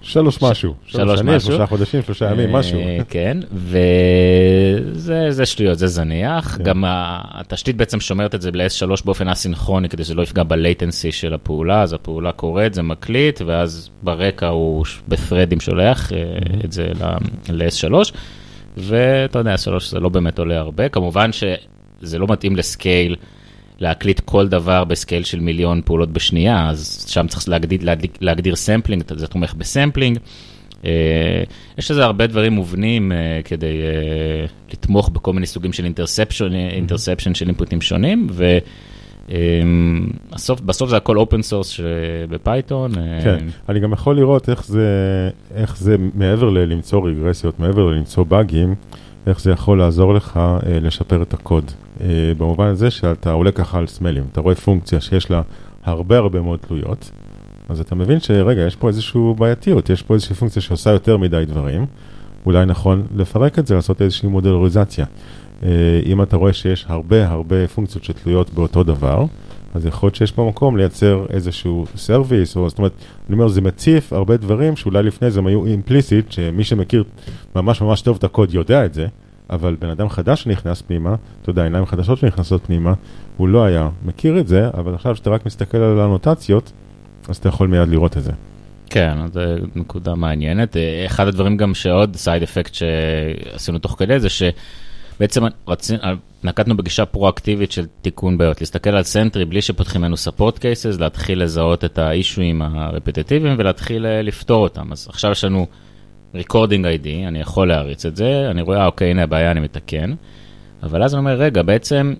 שלוש משהו. שלוש שנים, משהו. שלושה חודשים, שלושה ימים, משהו. אה, כן, וזה זה שטויות, זה זניח. כן. גם התשתית בעצם שומרת את זה ל-S3 באופן אסינכרוני, כדי שזה לא יפגע ב-latency של הפעולה, אז הפעולה קורית, זה מקליט, ואז ברקע הוא בפרדים שולח אה, את זה ל- ל-S3, ואתה יודע, S3 זה לא באמת עולה הרבה. כמובן שזה לא מתאים ל-scale. להקליט כל דבר ב-scale של מיליון פעולות בשנייה, אז שם צריך להגדיר, להגדיר, להגדיר sampling, זה תומך ב-sampling. אה, יש לזה הרבה דברים מובנים אה, כדי אה, לתמוך בכל מיני סוגים של interception, interception של אינפוטים שונים, ובסוף זה הכל open source ב-Python. כן, אני גם יכול לראות איך זה, איך זה מעבר ללמצוא רגרסיות, מעבר ללמצוא באגים, איך זה יכול לעזור לך אה, לשפר את הקוד. אה, במובן הזה שאתה עולה ככה על smells, אתה רואה פונקציה שיש לה הרבה הרבה מאוד תלויות, אז אתה מבין שרגע, יש פה איזושהי בעייתיות, יש פה איזושהי פונקציה שעושה יותר מדי דברים, אולי נכון לפרק את זה, לעשות איזושהי מודלריזציה. אה, אם אתה רואה שיש הרבה הרבה פונקציות שתלויות באותו דבר, אז יכול להיות שיש פה מקום לייצר איזשהו service, או זאת אומרת, אני אומר, זה מציף הרבה דברים שאולי לפני זה הם היו implicit, שמי שמכיר ממש ממש טוב את הקוד יודע את זה, אבל בן אדם חדש שנכנס פנימה, אתה יודע, עיניים חדשות שנכנסות פנימה, הוא לא היה מכיר את זה, אבל עכשיו שאתה רק מסתכל על הנוטציות, אז אתה יכול מיד לראות את זה. כן, זו נקודה מעניינת. אה, אחד הדברים גם שעוד side effect שעשינו תוך כדי זה שבעצם רצינו, נקטנו בגישה פרואקטיבית של תיקון בעיות, להסתכל על סנטרי בלי שפותחים לנו support cases, להתחיל לזהות את האישויים הרפטטיביים ולהתחיל אה, לפתור אותם. אז עכשיו יש לנו recording ID, אני יכול להריץ את זה, אני רואה, אה, אוקיי, הנה הבעיה, אני מתקן. אבל אז אני אומר, רגע, בעצם,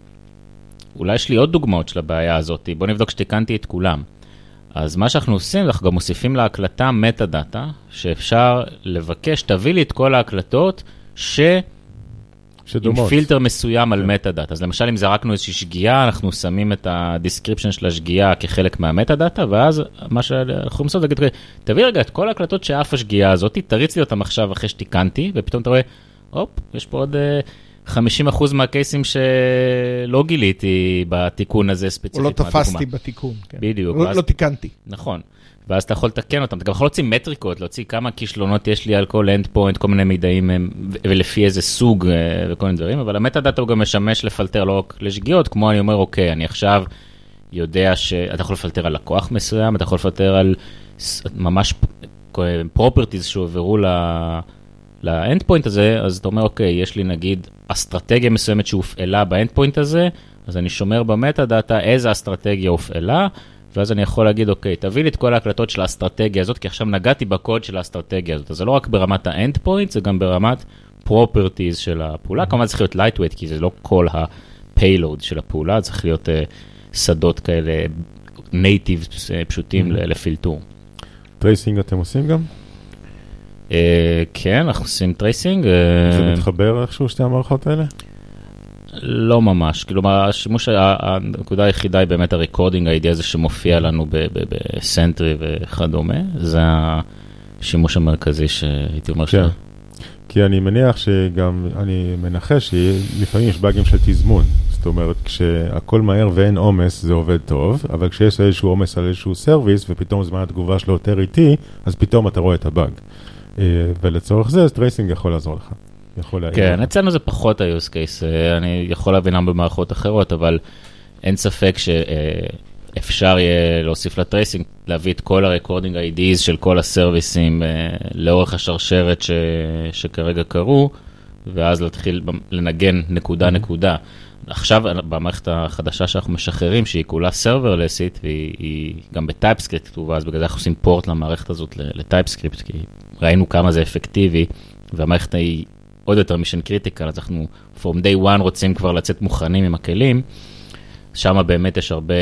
אולי יש לי עוד דוגמאות של הבעיה הזאת, בוא נבדוק שתיקנתי את כולם. אז מה שאנחנו עושים, אנחנו גם מוסיפים להקלטה מטה דאטה, שאפשר לבקש, תביא לי את כל ההקלטות ש... עם שדומות. פילטר מסוים על מטה דאטה. אז למשל, אם זרקנו איזושהי שגיאה, אנחנו שמים את ה description של השגיאה כחלק מהמטה דאטה, ואז מה שאנחנו יכולים לעשות זה להגיד, תביא רגע את כל ההקלטות שעף השגיאה הזאת, תריץ לי אותם עכשיו אחרי שתיקנתי, ופתאום אתה רואה, הופ, יש פה עוד אה, 50% מה cases שלא גיליתי בתיקון הזה ספציפית. או לא. תפסתי בתיקון. כן. בדיוק, לא- ואז- לא תיקנתי. נכון. ואז אתה יכול לתקן אותם, אתה גם יכול להוציא מטריקות, להוציא כמה כישלונות יש לי על כל endpoint, כל מיני מידעים ו- ולפי איזה סוג אה, וכל מיני דברים, אבל המטה דאטה הוא גם משמש לפלטר לא רק לשגיאות, כמו אני אומר, אוקיי, אני עכשיו יודע שאתה יכול לפלטר על לקוח מסוים, אתה יכול לפלטר על ממש properties שהועברו ל endpoint הזה, אז אתה אומר, אוקיי, יש לי נגיד אסטרטגיה מסוימת שהופעלה ב endpoint הזה, אז אני שומר במטה דאטה איזה אסטרטגיה הופעלה, ואז אני יכול להגיד, אוקיי, תביא לי את כל ההקלטות של האסטרטגיה הזאת, כי עכשיו נגעתי בקוד של האסטרטגיה הזאת. אז זה לא רק ברמת ה endpoint, זה גם ברמת properties של הפעולה. כמובן צריך להיות lightweight, כי זה לא כל ה-payload של הפעולה, צריך להיות uh, שדות כאלה native uh, פשוטים ל- לפילטור. tracing אתם עושים גם? Uh, כן, אנחנו עושים tracing. זה מתחבר איכשהו שתי המערכות האלה? לא ממש, כלומר השימוש, הנקודה היחידה היא באמת ה recording ID הזה שמופיע לנו ב Sentry וכדומה, זה השימוש המרכזי שהייתי אומר כן. כי אני מניח שגם, אני מנחש שלפעמים יש באגים של תזמון. זאת אומרת, כשהכל מהר ואין עומס זה עובד טוב, אבל כשיש איזשהו עומס על איזשהו service ופתאום זמן התגובה שלו יותר איטי, אז פתאום אתה רואה את הבאג. אה, ולצורך זה, tracing יכול לעזור לך. יכול להאיר כן. אצלנו זה פחות ה-use case, אה, אני יכול להבין למה במערכות אחרות, אבל אין ספק שאפשר יהיה להוסיף ל tracing, להביא את כל ה recording IDs של כל הסרוויסים אה, לאורך השרשרת ש... שכרגע קרו, ואז להתחיל לנגן נקודה נקודה. עכשיו במערכת החדשה שאנחנו משחררים, שהיא כולה serverless-ית, והיא היא גם ב TypeScript כתובה, אז בגלל זה אנחנו עושים port למערכת הזאת ל TypeScript, כי ראינו כמה זה אפקטיבי, והמערכת היא עוד יותר mission critical, אז אנחנו from day one רוצים כבר לצאת מוכנים עם הכלים. שם באמת יש הרבה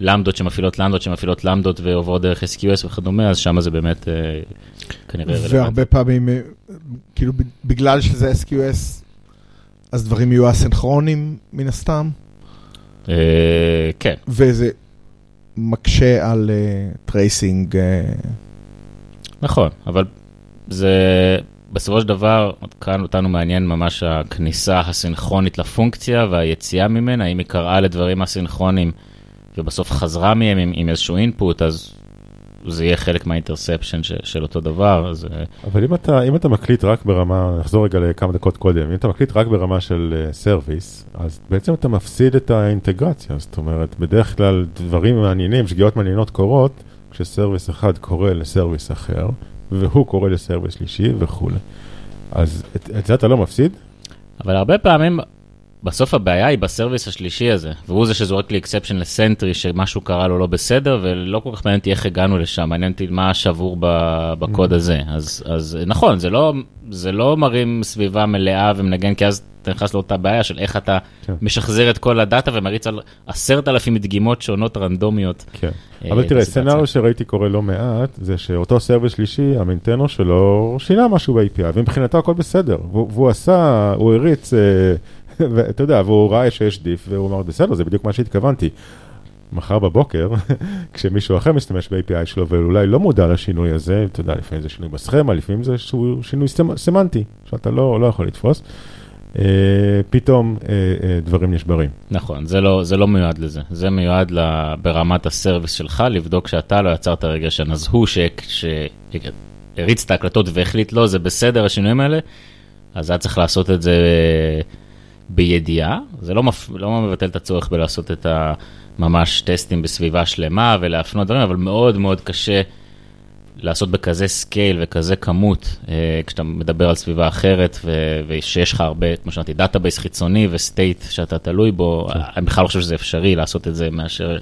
למדות שמפעילות למדות שמפעילות למדות ועוברות דרך SQS וכדומה, אז שם זה באמת אה, כנראה רלוונטי. והרבה פעמים, אה, כאילו, בגלל שזה SQS, אז דברים יהיו אסנכרונים מן הסתם, אה, כן, וזה מקשה על tracing. נכון, אבל זה בסופו של דבר, כאן אותנו מעניין ממש הכניסה הסינכרונית לפונקציה והיציאה ממנה, אם היא קראה לדברים הסינכרונים ובסוף חזרה מהם עם, עם איזשהו input, אז זה יהיה חלק מה interception של, של אותו דבר, אז... אה, אבל אם אתה, אם אתה מקליט רק ברמה, נחזור רגע לכמה דקות קודם, אם אתה מקליט רק ברמה של service, uh, אז בעצם אתה מפסיד את האינטגרציה, זאת אומרת, בדרך כלל דברים מעניינים, שגיאות מעניינות קורות, כש service אחד קורא ל service אחר, והוא קורא ל service שלישי וכולי. אז את, את זה אתה לא מפסיד? אבל הרבה פעמים בסוף הבעיה היא ב service השלישי הזה, והוא זה שזורק לי exception ל Sentry שמשהו קרה לו לא בסדר, ולא כל כך מעניין אותי איך הגענו לשם, מעניין אותי מה שבור בקוד הזה. אז, אז נכון, זה לא, זה לא מרים סביבה מלאה ומנגן, כי אז אתה נכנס לאותה בעיה של איך אתה כן. משחזר את כל הדאטה ומריץ על עשרת אלפים דגימות שונות רנדומיות. כן, אה, אבל תראה, scenario שראיתי קורה לא מעט, זה שאותו service שלישי, ה maintainer שלו שינה משהו ב-API, ומבחינתו הכל בסדר, והוא עשה, הוא הריץ... אה, ואתה יודע, והוא ראה שיש diff, והוא אמר, בסדר, זה בדיוק מה שהתכוונתי. מחר בבוקר, כשמישהו אחר משתמש ב-API שלו ואולי לא מודע לשינוי הזה, אתה יודע, לפעמים זה שינוי בסכמה, לפעמים זה שינוי סמנטי, שאתה לא, לא יכול לתפוס. Uh, פתאום uh, uh, דברים נשברים. נכון, זה לא, זה לא מיועד לזה, זה מיועד לה, ברמת הסרוויס שלך, לבדוק שאתה לא יצרת רגשן, אז הוא שהריץ את ההקלטות והחליט לא, זה בסדר השינויים האלה, אז היה צריך לעשות את זה בידיעה, זה לא, מפ... לא מבטל את הצורך בלעשות את הממש טסטים בסביבה שלמה ולהפנות דברים, אבל מאוד מאוד קשה לעשות בכזה scale וכזה כמות, אה, כשאתה מדבר על סביבה אחרת ו... ושיש לך הרבה, כמו שאמרתי, database חיצוני ו state שאתה תלוי בו, כן. אני בכלל לא חושב שזה אפשרי לעשות את זה מאשר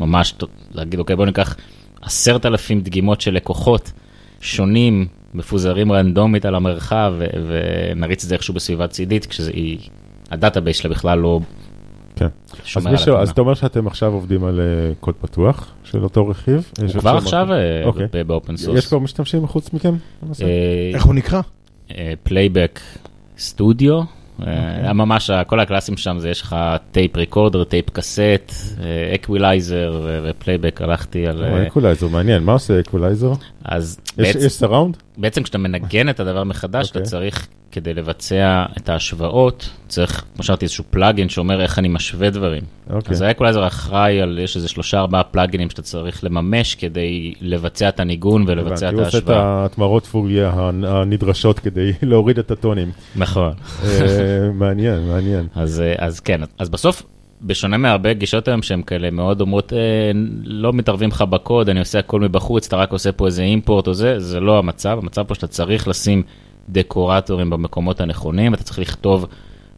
ממש להגיד, אוקיי, בוא ניקח עשרת אלפים דגימות של לקוחות שונים, מפוזרים רנדומית על המרחב ונריץ את זה איכשהו בסביבה צידית, כשהיא ה database שלה בכלל לא כן. אז, מישהו, אז אתה אומר שאתם עכשיו עובדים על uh, קוד פתוח של אותו רכיב? הוא כבר עכשיו אה, אוקיי. ב open source. יש כבר משתמשים חוץ מכם? אה, איך הוא נקרא? Playback Studio. אוקיי. ממש כל ה classים שם זה יש לך tape recorder, tape cassette, equalizer ו playback הלכתי על... אקווילייזר מעניין, מה עושה אקווילייזר? אז יש סראונד? בעצם כשאתה מנגן את הדבר מחדש, אתה אוקיי. צריך כדי לבצע את ההשוואות, צריך, כמו שאמרתי, איזשהו פלאגין שאומר איך אני משווה דברים. Okay. אוקיי. אז האקולייזר אחראי על, יש איזה שלושה ארבעה פלאגינים שאתה צריך לממש כדי לבצע את הניגון ולבצע את ההשוואה. הוא עושה את התמרות פורייה הנדרשות כדי להוריד את הטונים. נכון. אה, מעניין, מעניין. אז, אה, אז כן, אז בסוף... בשונה מהרבה גישות היום שהן כאלה מאוד אומרות, אה, לא מתערבים לך בקוד, אני עושה הכל מבחוץ, אתה רק עושה פה איזה import או זה, זה לא המצב, המצב פה שאתה צריך לשים decorator־ים במקומות הנכונים, אתה צריך לכתוב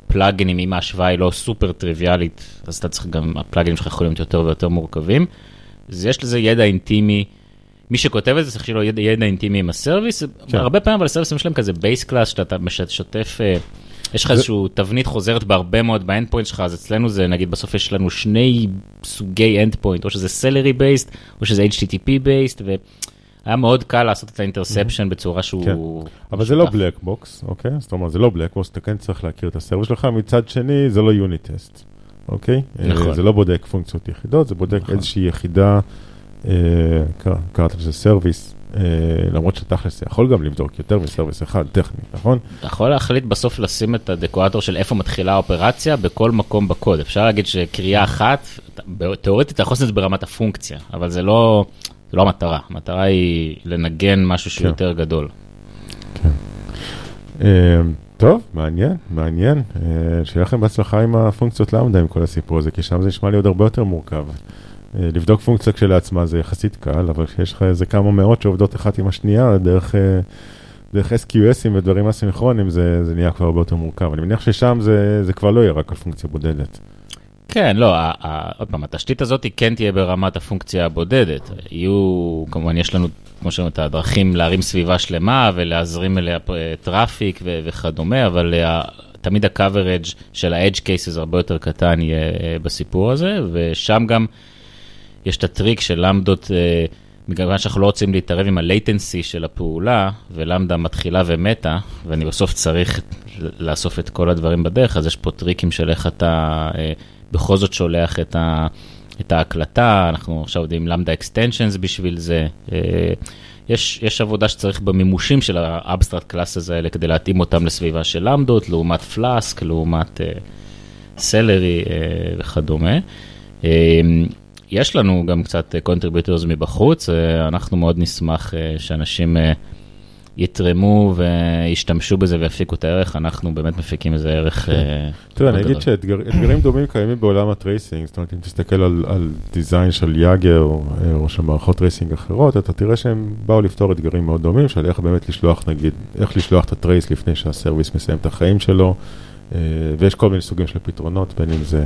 פלאגינים אם ההשוואה היא לא סופר טריוויאלית, אז אתה צריך גם, הפלאגינים שלך יכולים להיות יותר ויותר מורכבים. אז יש לזה ידע אינטימי, מי שכותב את זה צריך שיהיה לו ידע, ידע אינטימי עם ה service, כן. הרבה פעמים אבל ה service־ים שלהם כזה base class, שאתה משתף, אה, יש לך זה... איזושהי תבנית חוזרת בהרבה מאוד ב end point שלך, אז אצלנו זה נגיד בסוף יש לנו שני סוגי end point, או שזה Celery based, או שזה HTTP based, היה מאוד קל לעשות את ה interception בצורה שהוא... כן. אבל זה לא black box, אוקיי? זאת אומרת, זה לא black box, אתה כן צריך להכיר את ה server שלך, מצד שני, זה לא unit test, אוקיי? נכון. זה לא בודק פונקציות יחידות, זה בודק נכון. איזושהי יחידה, אה, קראת לזה service, אה, למרות שתכלס זה יכול גם לבדוק יותר מ service אחד, טכני, נכון? אתה יכול להחליט בסוף לשים את ה decorator של איפה מתחילה האופרציה בכל מקום בקוד. אפשר להגיד שקריאה אחת, תאורטית אתה יכול לעשות את זה ברמת הפונקציה, אבל זה לא... זה לא המטרה, המטרה היא לנגן משהו שהוא כן. יותר גדול. כן. Uh, טוב, מעניין, מעניין. Uh, שיהיה לכם בהצלחה עם הפונקציות למדה, עם כל הסיפור הזה, כי שם זה נשמע לי עוד הרבה יותר מורכב. Uh, לבדוק פונקציה כשלעצמה זה יחסית קל, אבל כשיש לך איזה כמה מאות שעובדות אחת עם השנייה, דרך, uh, דרך SQSים ודברים אסינכרונים, זה, זה נהיה כבר הרבה יותר מורכב. אני מניח ששם זה, זה כבר לא יהיה רק על פונקציה בודדת. כן, לא, עוד פעם, התשתית הזאת כן תהיה ברמת הפונקציה הבודדת. יהיו, כמובן, יש לנו, כמו שאומרים, את הדרכים להרים סביבה שלמה ולהזרים אליה traffic וכדומה, אבל אה, תמיד ה-coverage של ה-edge cases הרבה יותר קטן יהיה אה, בסיפור הזה, ושם גם יש את הטריק של למדות, אה, בגלל שאנחנו לא רוצים להתערב עם ה-latency של הפעולה, ולמדה מתחילה ומתה, ואני בסוף צריך לאסוף את כל הדברים בדרך, אז יש פה טריקים של איך אתה... בכל זאת שולח את, ה, את ההקלטה, אנחנו עכשיו עובדים Lambda extensions בשביל זה. אה, יש, יש עבודה שצריך במימושים של ה abstract classes האלה כדי להתאים אותם לסביבה של למדות, לעומת Flask, לעומת Celery uh, uh, וכדומה. Uh, יש לנו גם קצת contributors מבחוץ, אה, אנחנו מאוד נשמח אה, שאנשים אה, יתרמו וישתמשו בזה ויפיקו את הערך, אנחנו באמת מפיקים איזה ערך. אה, תראה, אני מאוד אגיד. שאתגרים דומים קיימים בעולם ה tracing, זאת אומרת, אם תסתכל על, design של Jaeger אה, או של מערכות tracing אחרות, אתה תראה שהם באו לפתור אתגרים מאוד דומים, של איך באמת לשלוח, נגיד, איך לשלוח את ה trace לפני שה service מסיים את החיים שלו, ויש כל מיני סוגים של פתרונות, בין אם זה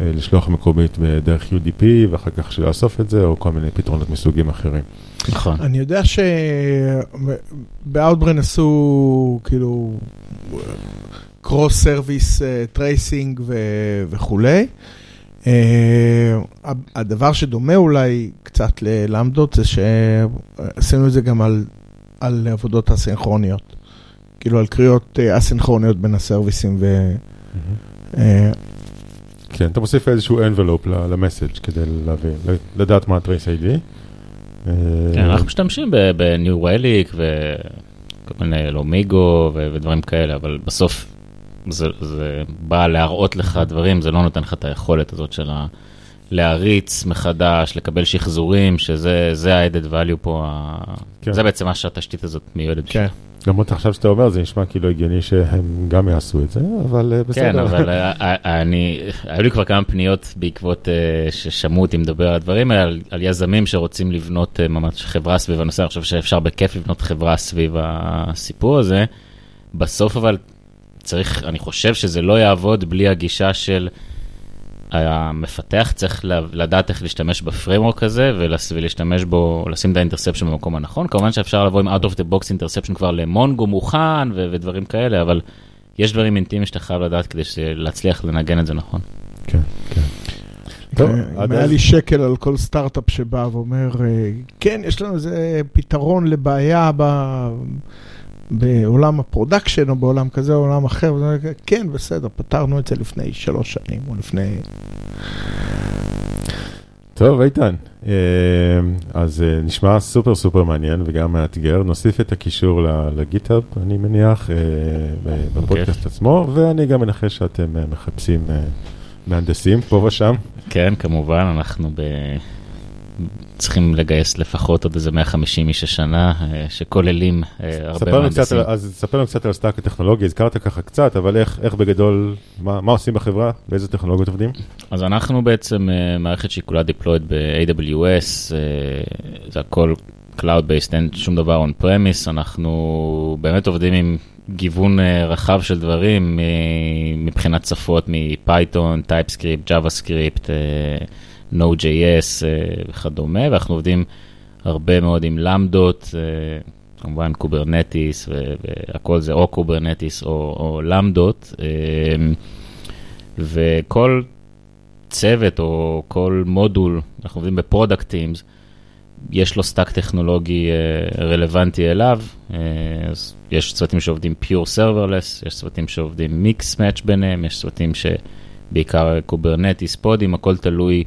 אה, לשלוח מקומית בדרך UDP, ואחר כך לאסוף את זה, או כל מיני פתרונות מסוגים אחרים. נכון. אני יודע שב Outbrain עשו כאילו cross service tracing וכולי. אה, הדבר שדומה אולי קצת ללמדות זה שעשינו את זה גם על, על עבודות אסינכרוניות. כאילו על קריאות אה, אסינכרוניות בין ה service־ים ו... אה, כן, אתה מוסיף איזשהו envelope ל message כדי להבין, לדעת מה ה-trace ID. אה, כן, אנחנו משתמשים בניו רליק וכל מיני לומיגו ודברים כאלה, אבל בסוף זה, זה בא להראות לך דברים, זה לא נותן לך את היכולת הזאת של ה... להריץ מחדש, לקבל שחזורים, שזה זה ה-added value פה, כן. זה בעצם מה שהתשתית הזאת מיועדת. בשבילו. למרות עכשיו שאתה אומר, זה נשמע כאילו הגיוני שהם גם יעשו את זה, אבל אה, בסדר. כן, אבל אה, אה, אני, היו לי כבר כמה פניות בעקבות ששמעו אותי מדבר על הדברים האלה, על, על יזמים שרוצים לבנות ממש חברה סביב הנושא, אני חושב שאפשר בכיף לבנות חברה סביב הסיפור הזה. בסוף אבל צריך, אני חושב שזה לא יעבוד בלי הגישה של המפתח צריך ל- לדעת איך להשתמש ב framework הזה ולס- ולהשתמש בו, לשים את ה interception במקום הנכון. כמובן שאפשר לבוא עם out of the box interception כבר ל Mongo מוכן ו- ודברים כאלה, אבל יש דברים אינטימיים שאתה חייב לדעת כדי להצליח לנגן את זה נכון. כן, כן. טוב, אם היה לי שקל על כל סטארט-אפ שבא ואומר, אה, כן, יש לנו איזה פתרון לבעיה ב... בעולם ה production או בעולם כזה או עולם אחר, כן, בסדר, פתרנו את זה לפני שלוש שנים או לפני... טוב, איתן, אה, אז אה, נשמע סופר סופר מעניין וגם מאתגר. נוסיף את הקישור ל- ל GitHub, אני מניח, אה, ב- בפודקאסט עצמו, ואני גם מנחש שאתם מחפשים מהנדסים פה ושם. כן, כמובן, אנחנו ב... צריכים לגייס לפחות עוד איזה 150 איש השנה, אה, שכוללים אה, הרבה מהנדסים. אז ספר לנו קצת על stack הטכנולוגי, הזכרת ככה קצת, אבל איך, איך בגדול, מה, מה עושים בחברה, באיזה טכנולוגיות עובדים? אז אנחנו בעצם אה, מערכת שהיא כולה deployed ב-AWS, זה הכל Cloud-based, אין שום דבר on-premise, אנחנו באמת עובדים עם גיוון רחב של דברים מבחינת שפות מפייתון, TypeScript, JavaScript, אה, Node.js אה, וכדומה, ואנחנו עובדים הרבה מאוד עם למדות, אה, כמובן Kubernetes והכל זה או Kubernetes או, או למדות. אה, וכל צוות או כל מודול, אנחנו עובדים ב product teams, יש לו stack טכנולוגי רלוונטי אליו, אז יש צוותים שעובדים pure serverless, יש צוותים שעובדים mix match ביניהם, יש צוותים שבעיקר Kubernetes, pod־ים, הכל תלוי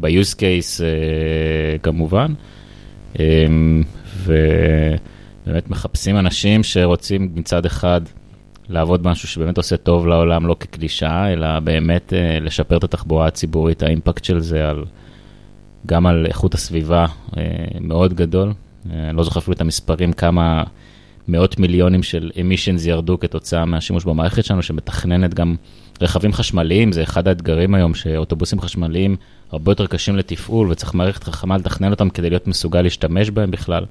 ב-use case אה, כמובן. אה, ובאמת מחפשים אנשים שרוצים מצד אחד לעבוד משהו שבאמת עושה טוב לעולם, לא כקלישאה, אלא באמת אה, לשפר את התחבורה הציבורית, ה impact של זה על, גם על איכות הסביבה אה, מאוד גדול. אני לא זוכר אפילו את המספרים, כמה מאות מיליונים של emissions ירדו כתוצאה מהשימוש במערכת שלנו, שמתכננת גם רכבים חשמליים, זה אחד האתגרים היום, שאוטובוסים חשמליים הרבה יותר קשים לתפעול, וצריך מערכת חכמה לתכנן אותם כדי להיות מסוגל להשתמש בהם בכלל.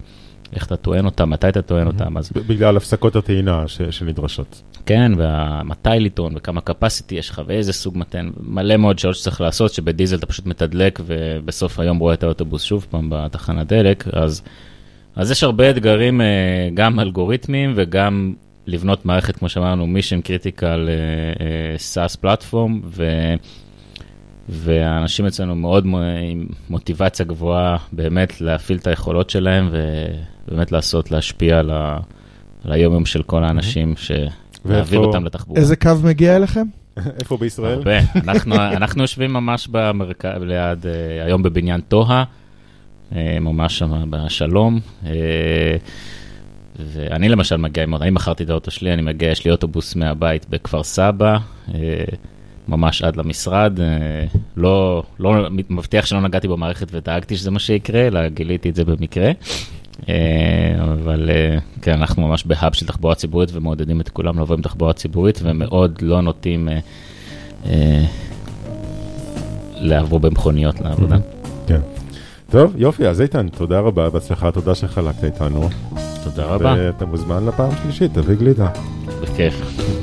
איך אתה טוען אותם, מתי אתה טוען אותם, אז בגלל הפסקות הטעינה ש- שנדרשות. כן, ומתי לטעון, וכמה capacity יש לך, ואיזה סוג מתן, מלא מאוד שעות שצריך לעשות, שבדיזל אתה פשוט מתדלק, ובסוף היום רואה את האוטובוס שוב פעם בתחנת דלק, אז, אז יש הרבה אתגרים, אה, גם אלגוריתמיים וגם לבנות מערכת, כמו שאמרנו, אה, אה, SaaS פלטפורם, ו... והאנשים אצלנו מאוד עם מוטיבציה גבוהה באמת להפעיל את היכולות שלהם ובאמת לעשות, להשפיע על, ה... על היום-יום של כל האנשים, להעביר ואיפה- אותם לתחבורה. איזה קו מגיע אליכם? איפה בישראל? הרבה. אנחנו, אנחנו יושבים ממש במרכז, ליד, אה, היום בבניין טוהה, אה, ממש שם בשלום. אה, ואני למשל מגיע עם, אני מכרתי את האוטו שלי, אני מגיע, יש לי אוטובוס מהבית בכפר סבא, אה, ממש עד למשרד. לא, לא מבטיח שלא נגעתי במערכת ודאגתי שזה מה שיקרה, אלא גיליתי את זה במקרה. אבל כן, אנחנו ממש בהאב של תחבורה ציבורית ומעודדים את כולם לבוא עם תחבורה ציבורית ומאוד לא נוטים לעבור במכוניות לעבודה. כן. טוב, יופי, אז איתן, תודה רבה, בהצלחה, תודה שחלקת איתנו. תודה רבה. ואתה מוזמן לפעם שלישית, תביא גלידה. בכיף.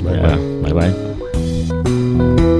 ביי ביי. ביי ביי.